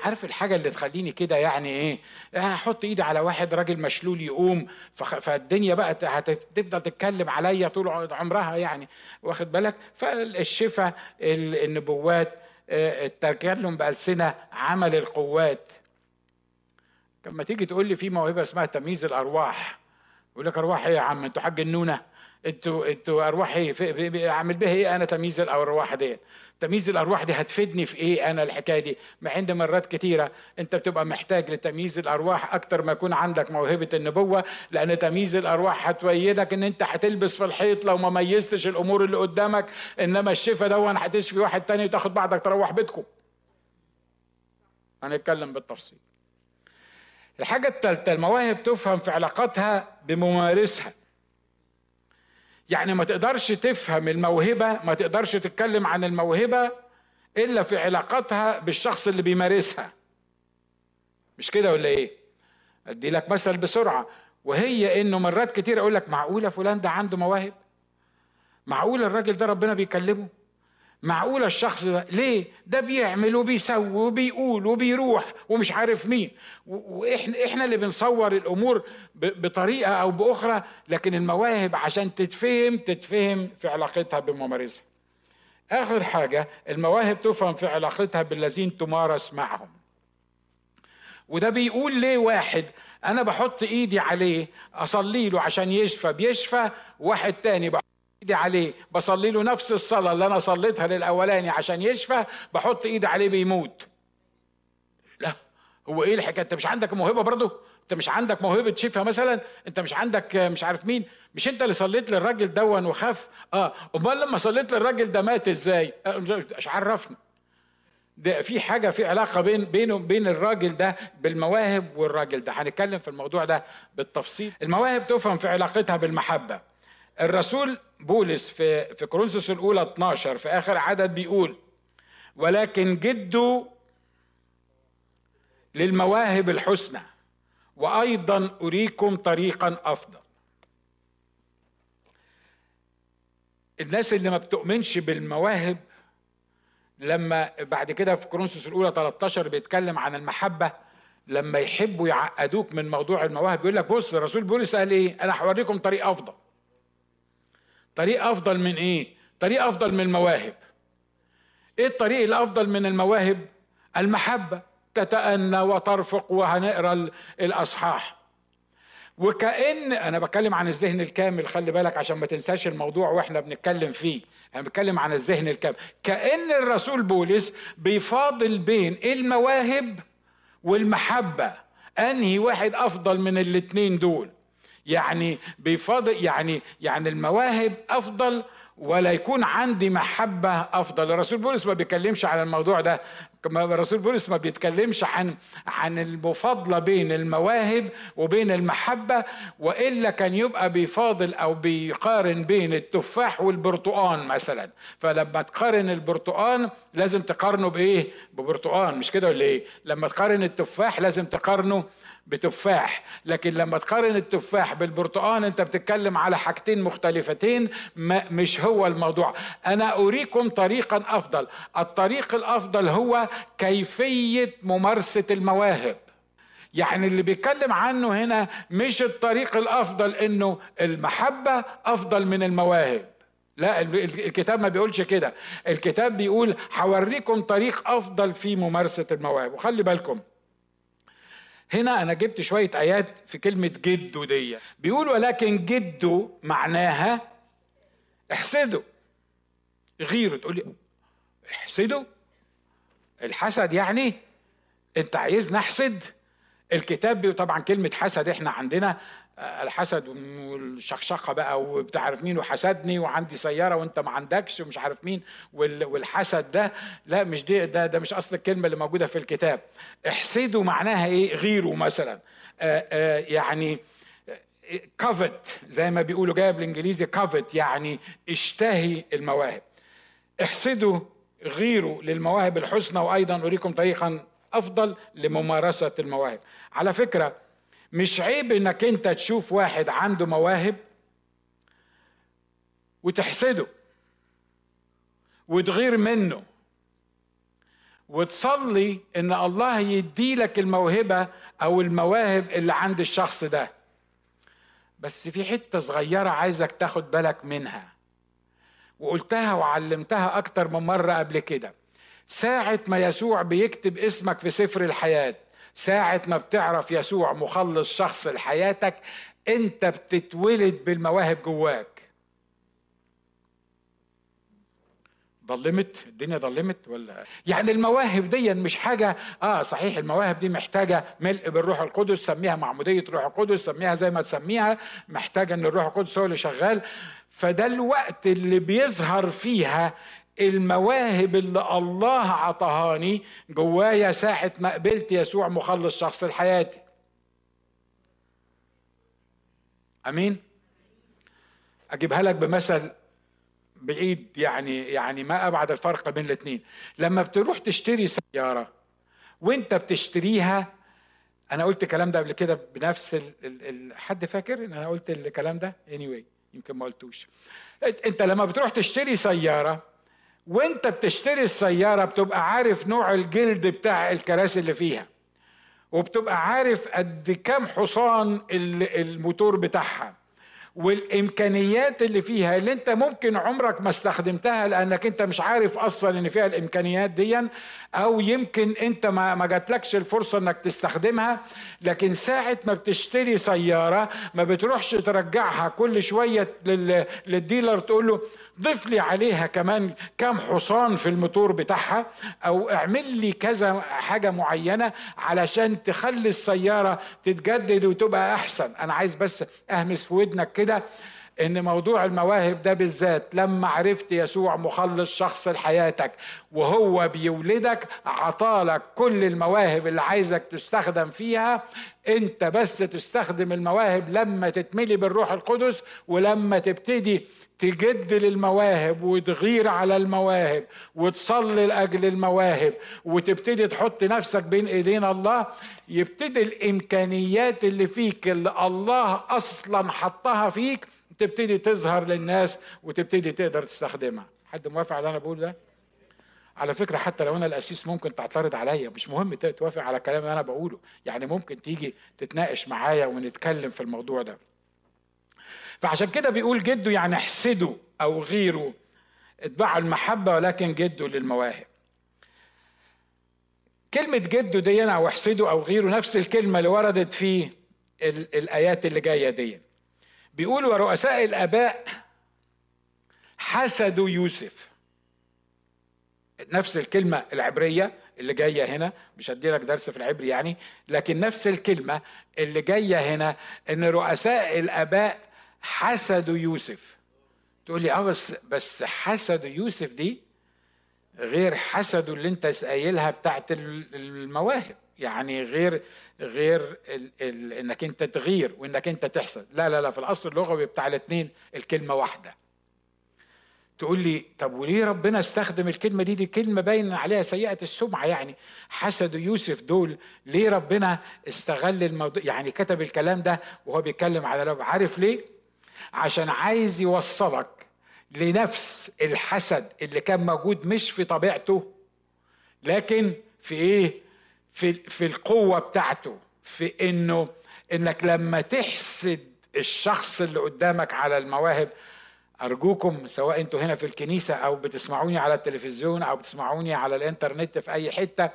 عارف الحاجة اللي تخليني كده يعني إيه؟ هحط إيدي على واحد راجل مشلول يقوم فالدنيا بقى هتفضل تتكلم عليا طول عمرها يعني واخد بالك؟ فالشفاء النبوات التكلم بألسنة عمل القوات. لما تيجي تقول لي في موهبة اسمها تمييز الأرواح يقول لك أرواح إيه يا عم؟ أنتوا حاجنونا أنتوا أنتوا ارواح إيه أعمل بها إيه أنا تمييز الأرواح دي؟ تمييز الأرواح دي هتفيدني في إيه أنا الحكاية دي؟ مع عند مرات كتيرة أنت بتبقى محتاج لتمييز الأرواح أكتر ما يكون عندك موهبة النبوة لأن تمييز الأرواح هتويدك إن أنت هتلبس في الحيط لو ما ميزتش الأمور اللي قدامك إنما الشفا دون هتشفي واحد تاني وتاخد بعضك تروح بيتكم. هنتكلم بالتفصيل. الحاجة الثالثة المواهب تفهم في علاقاتها بممارسها. يعني ما تقدرش تفهم الموهبة ما تقدرش تتكلم عن الموهبة إلا في علاقتها بالشخص اللي بيمارسها مش كده ولا إيه؟ أدي لك مثل بسرعة وهي إنه مرات كتير أقول لك معقولة فلان ده عنده مواهب؟ معقول الراجل ده ربنا بيكلمه؟ معقولة الشخص ده؟ ليه؟ ده بيعمل وبيسوي وبيقول وبيروح ومش عارف مين. وإحنا إحنا اللي بنصور الأمور بطريقة أو بأخرى لكن المواهب عشان تتفهم تتفهم في علاقتها بممارسها. آخر حاجة المواهب تفهم في علاقتها بالذين تمارس معهم. وده بيقول ليه واحد أنا بحط إيدي عليه أصلي له عشان يشفى بيشفى واحد تاني بحط ايدي عليه بصلي له نفس الصلاة اللي أنا صليتها للأولاني عشان يشفى بحط إيدي عليه بيموت. لا هو إيه الحكاية؟ أنت مش عندك موهبة برضه؟ أنت مش عندك موهبة شفاء مثلا؟ أنت مش عندك مش عارف مين؟ مش أنت اللي صليت للراجل دون وخاف آه أمال لما صليت للراجل ده مات إزاي؟ مش عرفني. ده في حاجة في علاقة بين بينه بين الراجل ده بالمواهب والراجل ده. هنتكلم في الموضوع ده بالتفصيل. المواهب تفهم في علاقتها بالمحبة. الرسول بولس في في كورنثوس الأولى 12 في آخر عدد بيقول ولكن جدوا للمواهب الحسنى وأيضا أريكم طريقا أفضل. الناس اللي ما بتؤمنش بالمواهب لما بعد كده في كورنثوس الأولى 13 بيتكلم عن المحبة لما يحبوا يعقدوك من موضوع المواهب يقول لك بص الرسول بولس قال إيه؟ أنا هوريكم طريق أفضل. طريق أفضل من إيه؟ طريق أفضل من المواهب. إيه الطريق الأفضل من المواهب؟ المحبة تتأنى وترفق وهنقرأ الأصحاح. وكأن أنا بتكلم عن الذهن الكامل خلي بالك عشان ما تنساش الموضوع وإحنا بنتكلم فيه. أنا بتكلم عن الذهن الكامل. كأن الرسول بولس بيفاضل بين المواهب والمحبة. أنهي واحد أفضل من الاتنين دول؟ يعني بيفاضل يعني يعني المواهب أفضل ولا يكون عندي محبة أفضل. الرسول بولس ما بيتكلمش عن الموضوع ده. الرسول بولس ما بيتكلمش عن عن المفاضلة بين المواهب وبين المحبة وإلا كان يبقى بيفاضل أو بيقارن بين التفاح والبرتقان مثلا. فلما تقارن البرتقان لازم تقارنه بإيه؟ ببرتقان مش كده ولا إيه؟ لما تقارن التفاح لازم تقارنه بتفاح لكن لما تقارن التفاح بالبرتقال أنت بتتكلم على حاجتين مختلفتين مش هو الموضوع. أنا أريكم طريقا أفضل. الطريق الأفضل هو كيفية ممارسة المواهب. يعني اللي بيتكلم عنه هنا مش الطريق الأفضل إنه المحبة أفضل من المواهب. لا الكتاب ما بيقولش كده. الكتاب بيقول هوريكم طريق أفضل في ممارسة المواهب. وخلي بالكم هنا أنا جبت شوية آيات في كلمة جدو دي. بيقول ولكن جدو معناها احسدوا. غيروا تقول لي احسدوا. الحسد يعني أنت عايز نحسد الكتاب طبعا كلمة حسد إحنا عندنا الحسد والشخشقه بقى وبتعرف مين وحسدني وعندي سيارة وانت ما عندكش ومش عارف مين والحسد ده لا مش دي ده ده مش أصل الكلمة اللي موجودة في الكتاب. إحسدوا معناها إيه؟ غيره مثلا. آآ آآ يعني كافت زي ما بيقولوا جاية بالإنجليزي كافت يعني اشتهي المواهب. إحسدوا غيروا للمواهب الحسنى وأيضا أريكم طريقا أفضل لممارسة المواهب. على فكرة مش عيب إنك أنت تشوف واحد عنده مواهب وتحسده وتغير منه وتصلي إن الله يدي لك الموهبة أو المواهب اللي عند الشخص ده. بس في حتة صغيرة عايزك تاخد بالك منها. وقلتها وعلمتها أكتر من مرة قبل كده. ساعة ما يسوع بيكتب اسمك في سفر الحياة ساعة ما بتعرف يسوع مخلص شخص لحياتك انت بتتولد بالمواهب جواك. ضلمت؟ الدنيا ضلمت ولا؟ يعني المواهب دي مش حاجة آه صحيح المواهب دي محتاجة ملء بالروح القدس سميها معمودية روح القدس سميها زي ما تسميها محتاجة إن الروح القدس هو اللي شغال. فده الوقت اللي بيظهر فيها المواهب اللي الله عطهاني جوايا ساعة ما قبلت يسوع مخلص شخص لحياتي أمين؟ أجيبها لك بمثل بعيد يعني يعني ما أبعد الفرق بين الاثنين لما بتروح تشتري سيارة وانت بتشتريها أنا قلت الكلام ده قبل كده بنفس ال ال حد فاكر إن أنا قلت الكلام ده؟ Anyway يمكن ما قلتوش. أنت لما بتروح تشتري سيارة وانت بتشتري السيارة بتبقى عارف نوع الجلد بتاع الكراسي اللي فيها وبتبقى عارف قد كام حصان الموتور بتاعها والإمكانيات اللي فيها اللي انت ممكن عمرك ما استخدمتها لأنك انت مش عارف أصلا إن فيها الإمكانيات دي أو يمكن أنت ما ما جاتلكش الفرصة إنك تستخدمها لكن ساعة ما بتشتري سيارة ما بتروحش ترجعها كل شوية للديلر تقول له ضيف لي عليها كمان كام حصان في الموتور بتاعها أو اعمل لي كذا حاجة معينة علشان تخلي السيارة تتجدد وتبقى أحسن. أنا عايز بس أهمس في ودنك كده. إن موضوع المواهب ده بالذات لما عرفت يسوع مخلص شخص لحياتك وهو بيولدك عطالك كل المواهب اللي عايزك تستخدم فيها. أنت بس تستخدم المواهب لما تتملي بالروح القدس ولما تبتدي تجد للمواهب وتغير على المواهب وتصلي لأجل المواهب وتبتدي تحط نفسك بين إيدين الله. يبتدي الإمكانيات اللي فيك اللي الله أصلا حطها فيك تبتدي تظهر للناس وتبتدي تقدر تستخدمها. حد موافق على اللي أنا بقول ده؟ على فكرة حتى لو أنا الأسيس ممكن تعترض عليا مش مهم توافق على الكلام اللي أنا بقوله. يعني ممكن تيجي تتناقش معايا ونتكلم في الموضوع ده. فعشان كده بيقول جده يعني احسده أو غيره اتبع المحبة ولكن جده للمواهب. كلمة جده دي أو احسده أو غيره نفس الكلمة اللي وردت في الآيات اللي جاية دي. بيقول ورؤساء الآباء حسدوا يوسف. نفس الكلمة العبرية اللي جاية هنا مش هدي لك درس في العبري يعني لكن نفس الكلمة اللي جاية هنا إن رؤساء الآباء حسدوا يوسف. تقول لي آه بس بس حسدوا يوسف دي غير حسدوا اللي انت قايلها بتاعت المواهب. يعني غير غير ال ال انك انت تغير وانك انت تحسد. لا لا لا في الأصل اللغوي بتاع الاثنين الكلمة واحدة. تقول لي طب وليه ربنا استخدم الكلمة دي؟ دي كلمة باين عليها سيئة السمعة يعني. حسدوا يوسف دول ليه ربنا استغل الموضوع؟ يعني كتب الكلام ده وهو بيتكلم على رب عارف ليه؟ عشان عايز يوصلك لنفس الحسد اللي كان موجود مش في طبيعته لكن في إيه؟ في في القوة بتاعته في إنه إنك لما تحسد الشخص اللي قدامك على المواهب أرجوكم سواء أنتوا هنا في الكنيسة أو بتسمعوني على التلفزيون أو بتسمعوني على الإنترنت في أي حتة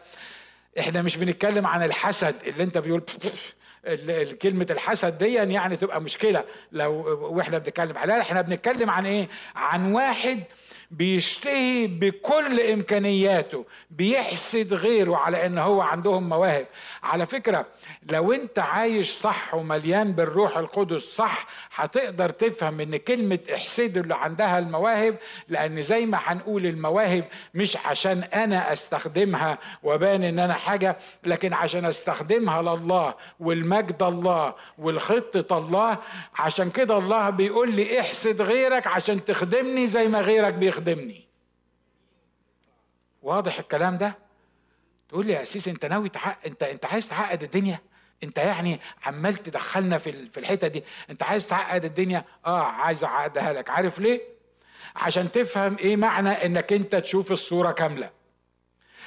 إحنا مش بنتكلم عن الحسد اللي أنت بيقول كلمة الحسد دي يعني تبقى مشكلة. لو وإحنا بنتكلم عليها إحنا بنتكلم عن إيه؟ عن واحد بيشتهي بكل إمكانياته بيحسد غيره على إن هو عندهم مواهب. على فكرة لو أنت عايش صح ومليان بالروح القدس صح هتقدر تفهم إن كلمة احسد اللي عندها المواهب لأن زي ما هنقول المواهب مش عشان أنا أستخدمها وبان إن أنا حاجة لكن عشان أستخدمها لله والمجد الله والخطة الله. عشان كده الله بيقول لي إحسد غيرك عشان تخدمني زي ما غيرك بيخدمني تخدمني واضح الكلام ده؟ تقول لي يا أسيس أنت ناوي تحقق أنت أنت عايز تعقد الدنيا؟ أنت يعني عمال تدخلنا في في الحتة دي. أنت عايز تعقد الدنيا؟ آه عايز اعقدها لك. عارف ليه؟ عشان تفهم إيه معنى إنك أنت تشوف الصورة كاملة.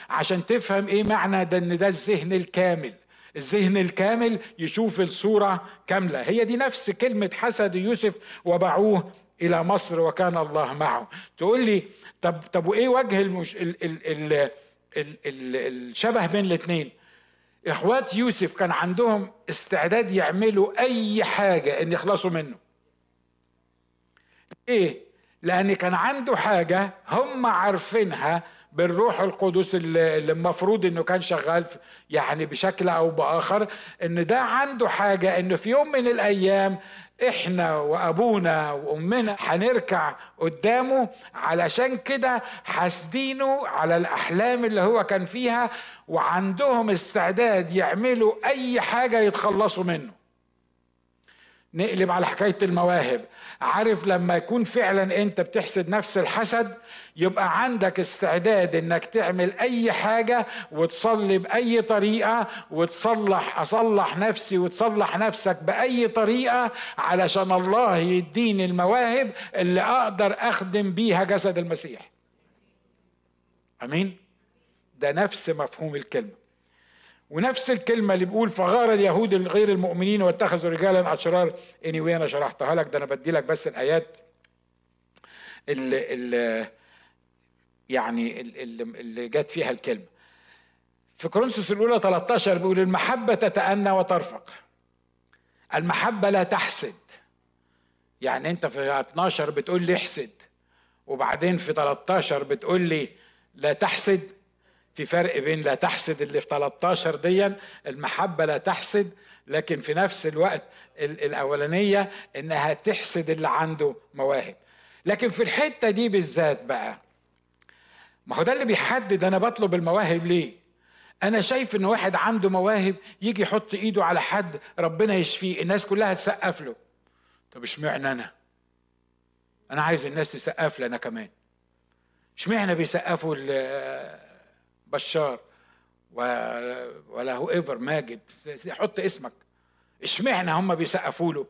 عشان تفهم إيه معنى ده إن ده الذهن الكامل. الذهن الكامل يشوف الصورة كاملة. هي دي نفس كلمة حسد يوسف وباعوه إلى مصر وكان الله معه. تقول لي طب طب وإيه وجه المش... ال... ال... ال... ال... ال... الشبه بين الاثنين إخوات يوسف كان عندهم استعداد يعملوا أي حاجة إن يخلصوا منه. إيه لأن كان عنده حاجة هم عارفينها بالروح القدس اللي المفروض إنه كان شغال يعني بشكل أو بآخر إن ده عنده حاجة إنه في يوم من الأيام إحنا وأبونا وأمنا هنركع قدامه علشان كده حاسدينه على الأحلام اللي هو كان فيها وعندهم استعداد يعملوا أي حاجة يتخلصوا منه. نقلب على حكاية المواهب. عارف لما يكون فعلا أنت بتحسد نفس الحسد يبقى عندك استعداد إنك تعمل أي حاجة وتصلي بأي طريقة وتصلح أصلح نفسي وتصلح نفسك بأي طريقة علشان الله يديني المواهب اللي أقدر أخدم بيها جسد المسيح. أمين؟ ده نفس مفهوم الكلمة. ونفس الكلمة اللي بيقول فغار اليهود غير المؤمنين واتخذوا رجالا أشرار اني anyway أنا شرحتها لك ده أنا بدي لك بس الآيات اللي, اللي يعني اللي, اللي جت فيها الكلمة. في كورنثوس الأولى 13 بيقول المحبة تتأنى وترفق. المحبة لا تحسد. يعني أنت في 12 بتقول لي احسد وبعدين في 13 بتقول لي لا تحسد في فرق بين لا تحسد اللي في 13 ديا المحبة لا تحسد لكن في نفس الوقت الأولانية إنها تحسد اللي عنده مواهب. لكن في الحتة دي بالذات بقى ما هو ده اللي بيحدد أنا بطلب المواهب ليه؟ أنا شايف إن واحد عنده مواهب يجي يحط إيده على حد ربنا يشفيه الناس كلها تسقف له. طب اشمعنى أنا؟ أنا عايز الناس تسقف لي أنا كمان. اشمعنى بيسقفوا بشار ولا هو إيفر ماجد. حط اسمك. اشمعنى هم بيسقفوا له؟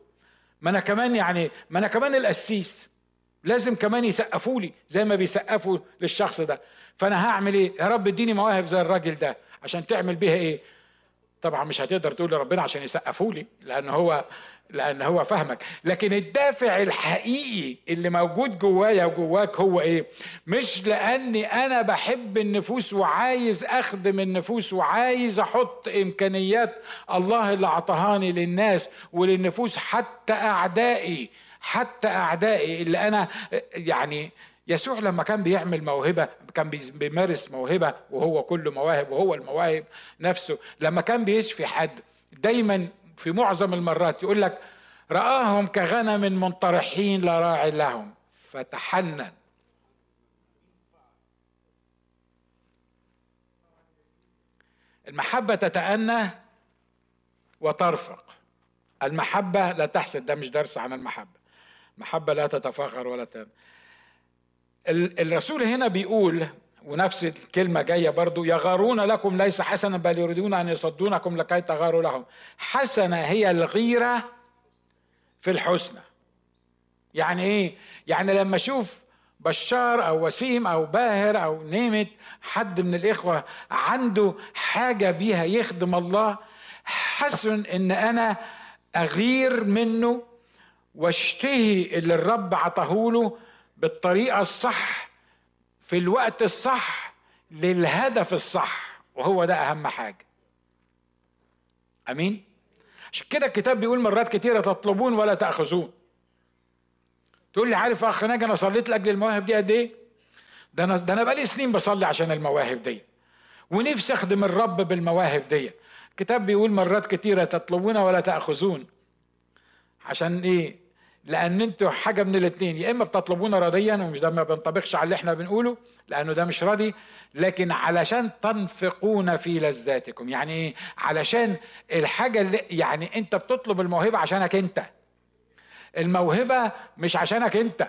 ما أنا كمان يعني ما أنا كمان القسيس. لازم كمان يسقفوا لي زي ما بيسقفوا للشخص ده. فأنا هعمل إيه؟ يا رب اديني مواهب زي الراجل ده. عشان تعمل بيها إيه؟ طبعا مش هتقدر تقول لربنا عشان يسقفوا لي لأن هو لأن هو فهمك. لكن الدافع الحقيقي اللي موجود جوايا وجواك هو إيه؟ مش لأني أنا بحب النفوس وعايز أخدم النفوس وعايز أحط إمكانيات الله اللي اعطهاني للناس وللنفوس حتى أعدائي حتى أعدائي اللي أنا يعني يسوع لما كان بيعمل موهبة كان بيمارس موهبة وهو كله مواهب وهو المواهب نفسه لما كان بيشفي حد دايما في معظم المرات يقول لك رآهم كغنم منطرحين لا راعي لهم. فتحنن. المحبة تتأنى وترفق. المحبة لا تحسد ده مش درس عن المحبة. محبة لا تتفاخر ولا تم الرسول هنا بيقول ونفس الكلمة جاية برضو يغارون لكم ليس حسنا بل يريدون أن يصدونكم لكي تغاروا لهم حسنة هي الغيرة في الحسنى يعني إيه؟ يعني لما أشوف بشار أو وسيم أو باهر أو نيمت حد من الإخوة عنده حاجة بيها يخدم الله حسن إن أنا أغير منه وأشتهي اللي الرب عطاهوله بالطريقة الصح في الوقت الصح للهدف الصح وهو ده أهم حاجة. أمين؟ عشان كده الكتاب بيقول مرات كتيرة تطلبون ولا تأخذون. تقول لي عارف أخ ناجي أنا صليت لأجل المواهب دي قد إيه؟ ده أنا ده أنا بقالي سنين بصلي عشان المواهب دي. ونفسي أخدم الرب بالمواهب دي. الكتاب بيقول مرات كتيرة تطلبون ولا تأخذون. عشان إيه؟ لأن أنتوا حاجة من الاثنين يا إما بتطلبون راضيا ومش ده ما بينطبقش على اللي إحنا بنقوله لأنه ده مش راضي لكن علشان تنفقون في لذاتكم. يعني إيه علشان الحاجة اللي يعني أنت بتطلب الموهبة عشانك أنت. الموهبة مش عشانك أنت.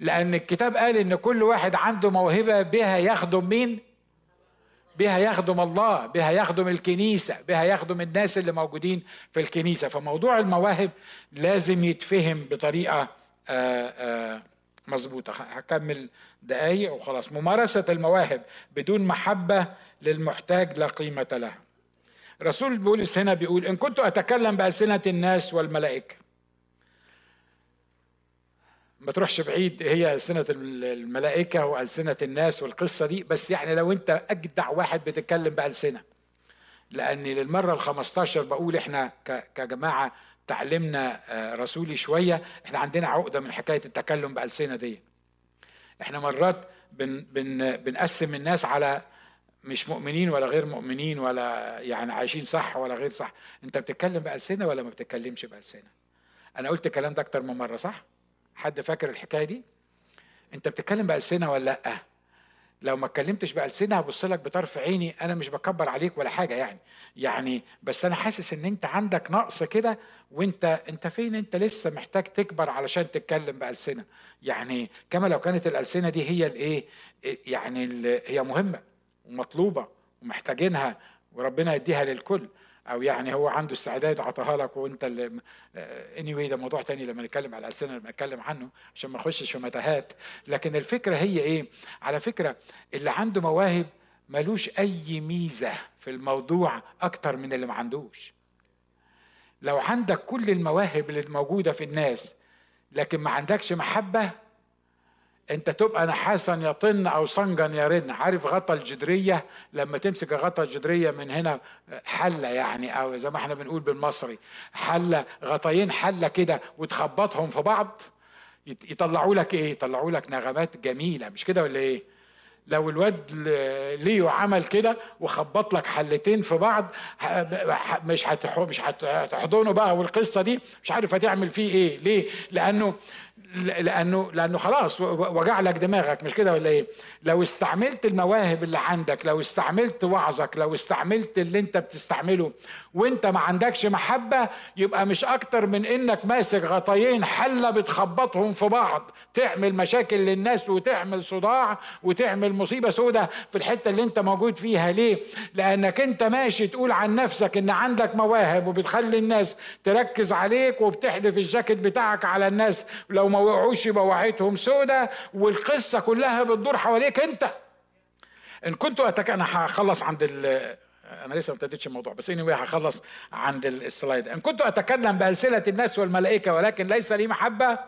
لأن الكتاب قال إن كل واحد عنده موهبة بها يخدم مين بها يخدم الله بها يخدم الكنيسة بها يخدم الناس اللي موجودين في الكنيسة. فموضوع المواهب لازم يتفهم بطريقة آه، آه، مظبوطة. هكمل دقايق وخلاص. ممارسة المواهب بدون محبة للمحتاج لا قيمة له رسول بولس هنا بيقول إن كنت أتكلم بألسنة الناس والملائكة ما تروحش بعيد هي ألسنة الملائكة وألسنة الناس والقصة دي. بس يعني لو أنت أجدع واحد بتتكلم بألسنة لأني للمرة الخمستاشر بقول إحنا كجماعة تعلمنا آه، رسولي شوية إحنا عندنا عقدة من حكاية التكلم بألسنة دي. إحنا مرات بن بن بنقسم الناس على مش مؤمنين ولا غير مؤمنين ولا يعني عايشين صح ولا غير صح. أنت بتتكلم بألسنة ولا ما بتتكلمش بألسنة؟ أنا قلت الكلام ده أكتر من مرة صح؟ حد فاكر الحكاية دي؟ انت بتتكلم بألسنة ولا لأ؟ لو ما اتكلمتش بألسنة هبص لك بطرف عيني أنا مش بكبر عليك ولا حاجة يعني. يعني بس أنا حاسس إن أنت عندك نقص كده وأنت أنت فين؟ أنت لسه محتاج تكبر علشان تتكلم بألسنة. يعني كما لو كانت الألسنة دي هي الإيه؟ يعني هي مهمة ومطلوبة ومحتاجينها وربنا يديها للكل. أو يعني هو عنده استعداد عطاها لك وأنت اللي اني anyway ده موضوع تاني لما نتكلم على الالسنه لما نتكلم عنه عشان ما نخشش في متاهات. لكن الفكرة هي إيه؟ على فكرة اللي عنده مواهب ملوش أي ميزة في الموضوع أكتر من اللي ما عندوش. لو عندك كل المواهب اللي موجودة في الناس لكن ما عندكش محبة انت تبقى نحاسا يطن أو صنجا يرن عارف غطا الجدرية؟ لما تمسك غطا الجدرية من هنا حلة يعني أو زي ما إحنا بنقول بالمصري حلة غطاين حلة كده وتخبطهم في بعض يطلعوا لك إيه؟ يطلعوا لك نغمات جميلة مش كده ولا إيه؟ لو الواد ليو عمل كده وخبط لك حلتين في بعض مش مش هتحضنه بقى والقصة دي مش عارف هتعمل فيه إيه ليه؟ لأنه لأنه لأنه خلاص وجع لك دماغك مش كده ولا إيه؟ لو استعملت المواهب اللي عندك لو استعملت وعظك لو استعملت اللي أنت بتستعمله وأنت ما عندكش محبة يبقى مش أكتر من إنك ماسك غطيين حلة بتخبطهم في بعض. تعمل مشاكل للناس وتعمل صداع وتعمل مصيبة سودة في الحتة اللي أنت موجود فيها. ليه؟ لأنك أنت ماشي تقول عن نفسك إن عندك مواهب وبتخلي الناس تركز عليك وبتحدف الجاكيت بتاعك على الناس. لو ما وقعوش يبقى وعيتهم سودة والقصة كلها بتدور حواليك انت. إن كنت أتك... أنا هخلص عند ال... أنا لسه ما ابتديتش الموضوع بس anyway هخلص عند ال slide إن كنت أتكلم بألسنة الناس والملائكة ولكن ليس لي محبة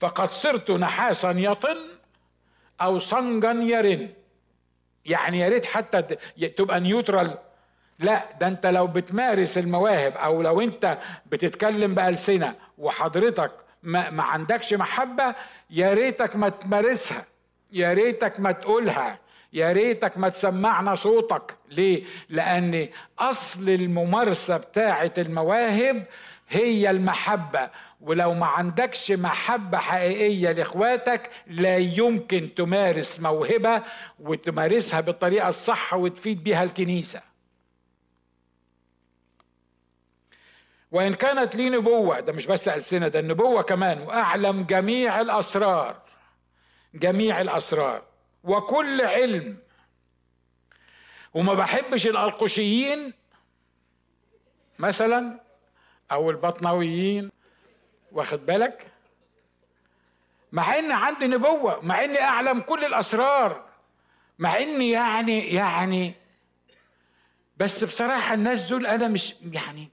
فقد صرت نحاسا يطن أو صنجا يرن. يعني يا ريت حتى تبقى neutral لا ده أنت لو بتمارس المواهب أو لو أنت بتتكلم بألسنة وحضرتك ما, ما عندكش محبة يا ريتك ما تمارسها يا ريتك ما تقولها يا ريتك ما تسمعنا صوتك. ليه؟ لأن أصل الممارسة بتاعة المواهب هي المحبة. ولو ما عندكش محبة حقيقية لإخواتك لا يمكن تمارس موهبة وتمارسها بالطريقة الصح وتفيد بيها الكنيسة. وإن كانت لي نبوة ده مش بس ألسنة ده النبوة كمان. وأعلم جميع الأسرار جميع الأسرار وكل علم. وما بحبش الألقشيين مثلا أو البطنويين واخد بالك؟ مع ان عندي نبوة مع إني أعلم كل الأسرار مع إني يعني يعني بس بصراحة الناس دول أنا مش يعني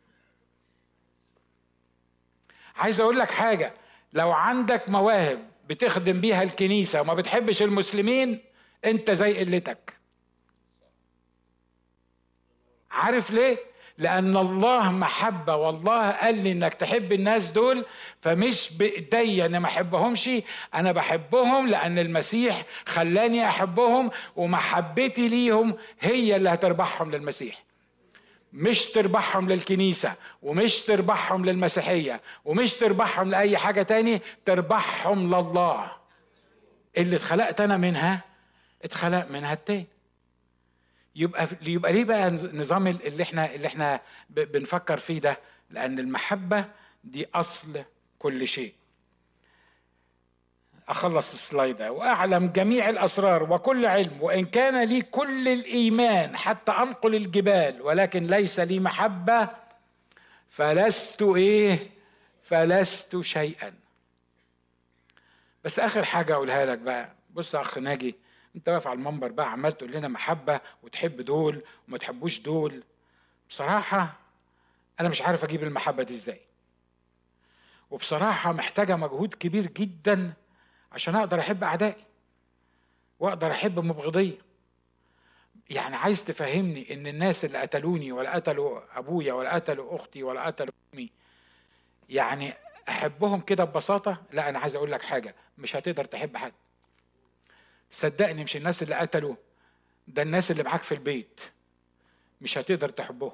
عايز أقول لك حاجة لو عندك مواهب بتخدم بيها الكنيسة وما بتحبش المسلمين انت زي قلتك. عارف ليه؟ لأن الله محبة والله قال لي إنك تحب الناس دول فمش بإيديا أنا ما أحبهمش أنا بحبهم لأن المسيح خلاني أحبهم ومحبتي ليهم هي اللي هتربحهم للمسيح. مش تربحهم للكنيسة ومش تربحهم للمسيحية ومش تربحهم لأي حاجة تاني تربحهم لله. اللي اتخلقت أنا منها اتخلق منها التاني. يبقى يبقى ليه بقى نظام اللي إحنا اللي إحنا بنفكر فيه ده؟ لأن المحبة دي أصل كل شيء. أخلص السلايد ده وأعلم جميع الأسرار وكل علم وإن كان لي كل الإيمان حتى أنقل الجبال ولكن ليس لي محبة فلست إيه؟ فلست شيئا. بس آخر حاجة أقولها لك بقى. بص يا أخ ناجي أنت واقف على المنبر بقى عمال تقول لنا محبة وتحب دول وما تحبوش دول. بصراحة أنا مش عارف أجيب المحبة دي إزاي. وبصراحة محتاجة مجهود كبير جدا عشان أقدر احب اعدائي واقدر احب مبغضيه يعني عايز تفهمني ان الناس اللي قتلوني ولا قتلوا ابويا ولا قتلوا أختي ولا قتلوا امي يعني احبهم كده ببساطة؟ لا أنا عايز أقول لك حاجة مش هتقدر تحب حد. صدقني مش الناس اللي قتلوا ده الناس اللي معاك في البيت مش هتقدر تحبهم.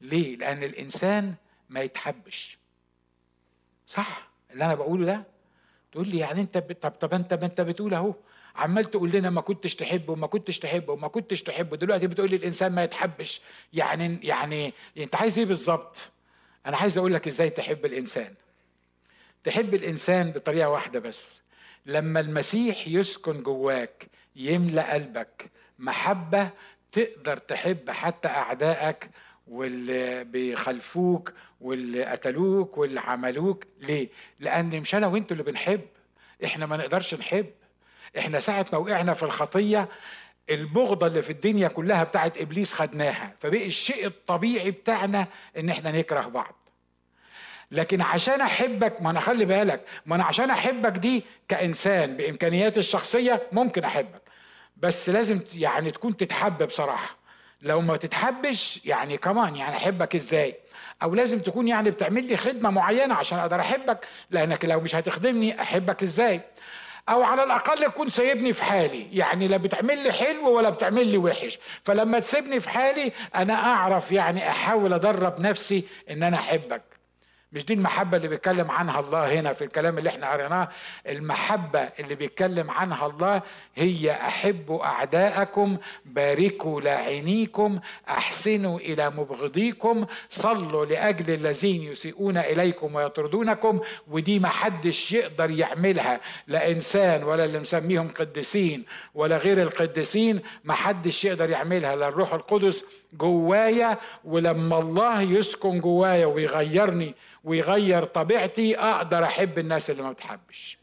ليه؟ لأن الإنسان ما يتحبش. صح اللي أنا بقوله ده؟ تقول لي يعني انت طب طب انت ما انت بتقول اهو. عمال تقول لنا ما كنتش تحبه وما كنتش تحبه وما كنتش تحبه دلوقتي بتقول لي الإنسان ما يتحبش. يعني يعني انت عايز إيه بالظبط؟ أنا عايز أقول لك إزاي تحب الإنسان. تحب الإنسان بطريقة واحدة بس. لما المسيح يسكن جواك يملأ قلبك محبة تقدر تحب حتى أعدائك واللي بيخلفوك واللي قتلوك واللي عملوك. ليه؟ لأن مش أنا وأنتوا اللي بنحب. إحنا ما نقدرش نحب. إحنا ساعة ما وقعنا في الخطية البغضة اللي في الدنيا كلها بتاعت إبليس خدناها. فبقي الشيء الطبيعي بتاعنا إن إحنا نكره بعض. لكن عشان أحبك ما أنا خلي بالك ما أنا عشان أحبك دي كإنسان بإمكانياتي الشخصية ممكن أحبك. بس لازم يعني تكون تتحب بصراحة. لو ما تتحبش يعني كمان يعني أحبك إزاي؟ أو لازم تكون يعني بتعمل لي خدمة معينة عشان أقدر أحبك لأنك لو مش هتخدمني أحبك إزاي؟ أو على الأقل يكون سايبني في حالي يعني لا بتعمل لي حلو ولا بتعمل لي وحش. فلما تسيبني في حالي أنا أعرف يعني أحاول أدرب نفسي إن أنا أحبك. مش دي المحبة اللي بيتكلم عنها الله هنا في الكلام اللي إحنا قريناه؟ المحبة اللي بيتكلم عنها الله هي أحبوا أعداءكم باركوا لاعنيكم أحسنوا إلى مبغضيكم صلوا لأجل الذين يسيئون إليكم ويطردونكم ودي ما حدش يقدر يعملها لا إنسان ولا اللي مسميهم قديسين ولا غير القديسين ما حدش يقدر يعملها لا الروح القدس جوايا ولما الله يسكن جوايا ويغيرني ويغير طبيعتي أقدر أحب الناس اللي ما بتحبش.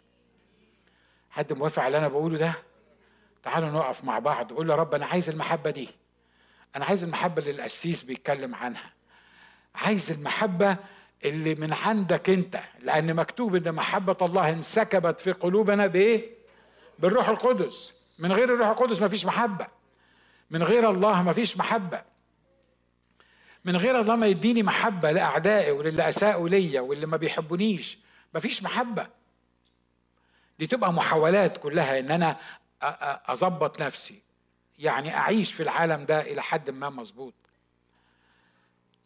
حد موافق على اللي أنا بقوله ده؟ تعالوا نقف مع بعض قول يا رب أنا عايز المحبة دي. أنا عايز المحبة اللي القسيس بيتكلم عنها. عايز المحبة اللي من عندك أنت لأن مكتوب إن محبة الله انسكبت في قلوبنا بإيه؟ بالروح القدس. من غير الروح القدس مفيش محبة. من غير الله مفيش محبة. من غير الله ما يديني محبة لأعدائي وللي أساءوا ليا واللي ما بيحبونيش. مفيش محبة. دي تبقى محاولات كلها إن أنا أظبط نفسي. يعني أعيش في العالم ده إلى حد ما مظبوط.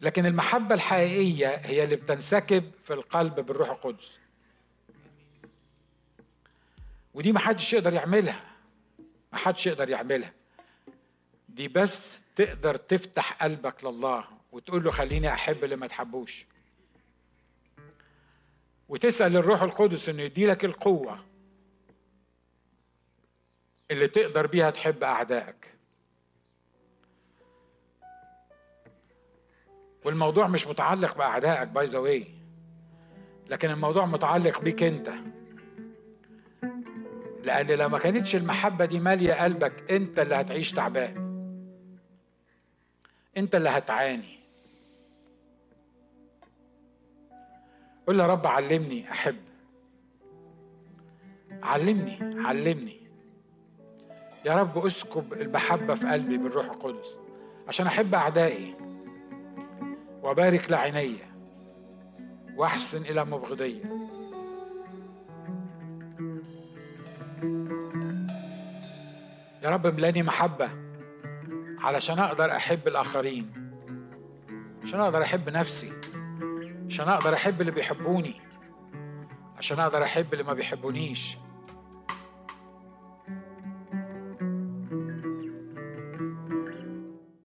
لكن المحبة الحقيقية هي اللي بتنسكب في القلب بالروح القدس. ودي ما حدش يقدر يعملها. ما حدش يقدر يعملها. دي بس تقدر تفتح قلبك لله. وتقول له خليني أحب اللي ما تحبوش. وتسأل الروح القدس إنه يدي لك القوة اللي تقدر بيها تحب أعدائك. والموضوع مش متعلق بأعدائك by the way لكن الموضوع متعلق بيك أنت. لأن لو ما كانتش المحبة دي مالية قلبك أنت اللي هتعيش تعبان. أنت اللي هتعاني. قول يا رب علمني أحب. علمني علمني. يا رب أسكب المحبة في قلبي بالروح القدس عشان أحب أعدائي وبارك لعيني وأحسن إلى مبغضي. يا رب املأني محبة علشان أقدر أحب الآخرين عشان أقدر أحب نفسي. عشان أقدر أحب اللي بيحبوني عشان أقدر أحب اللي ما بيحبونيش.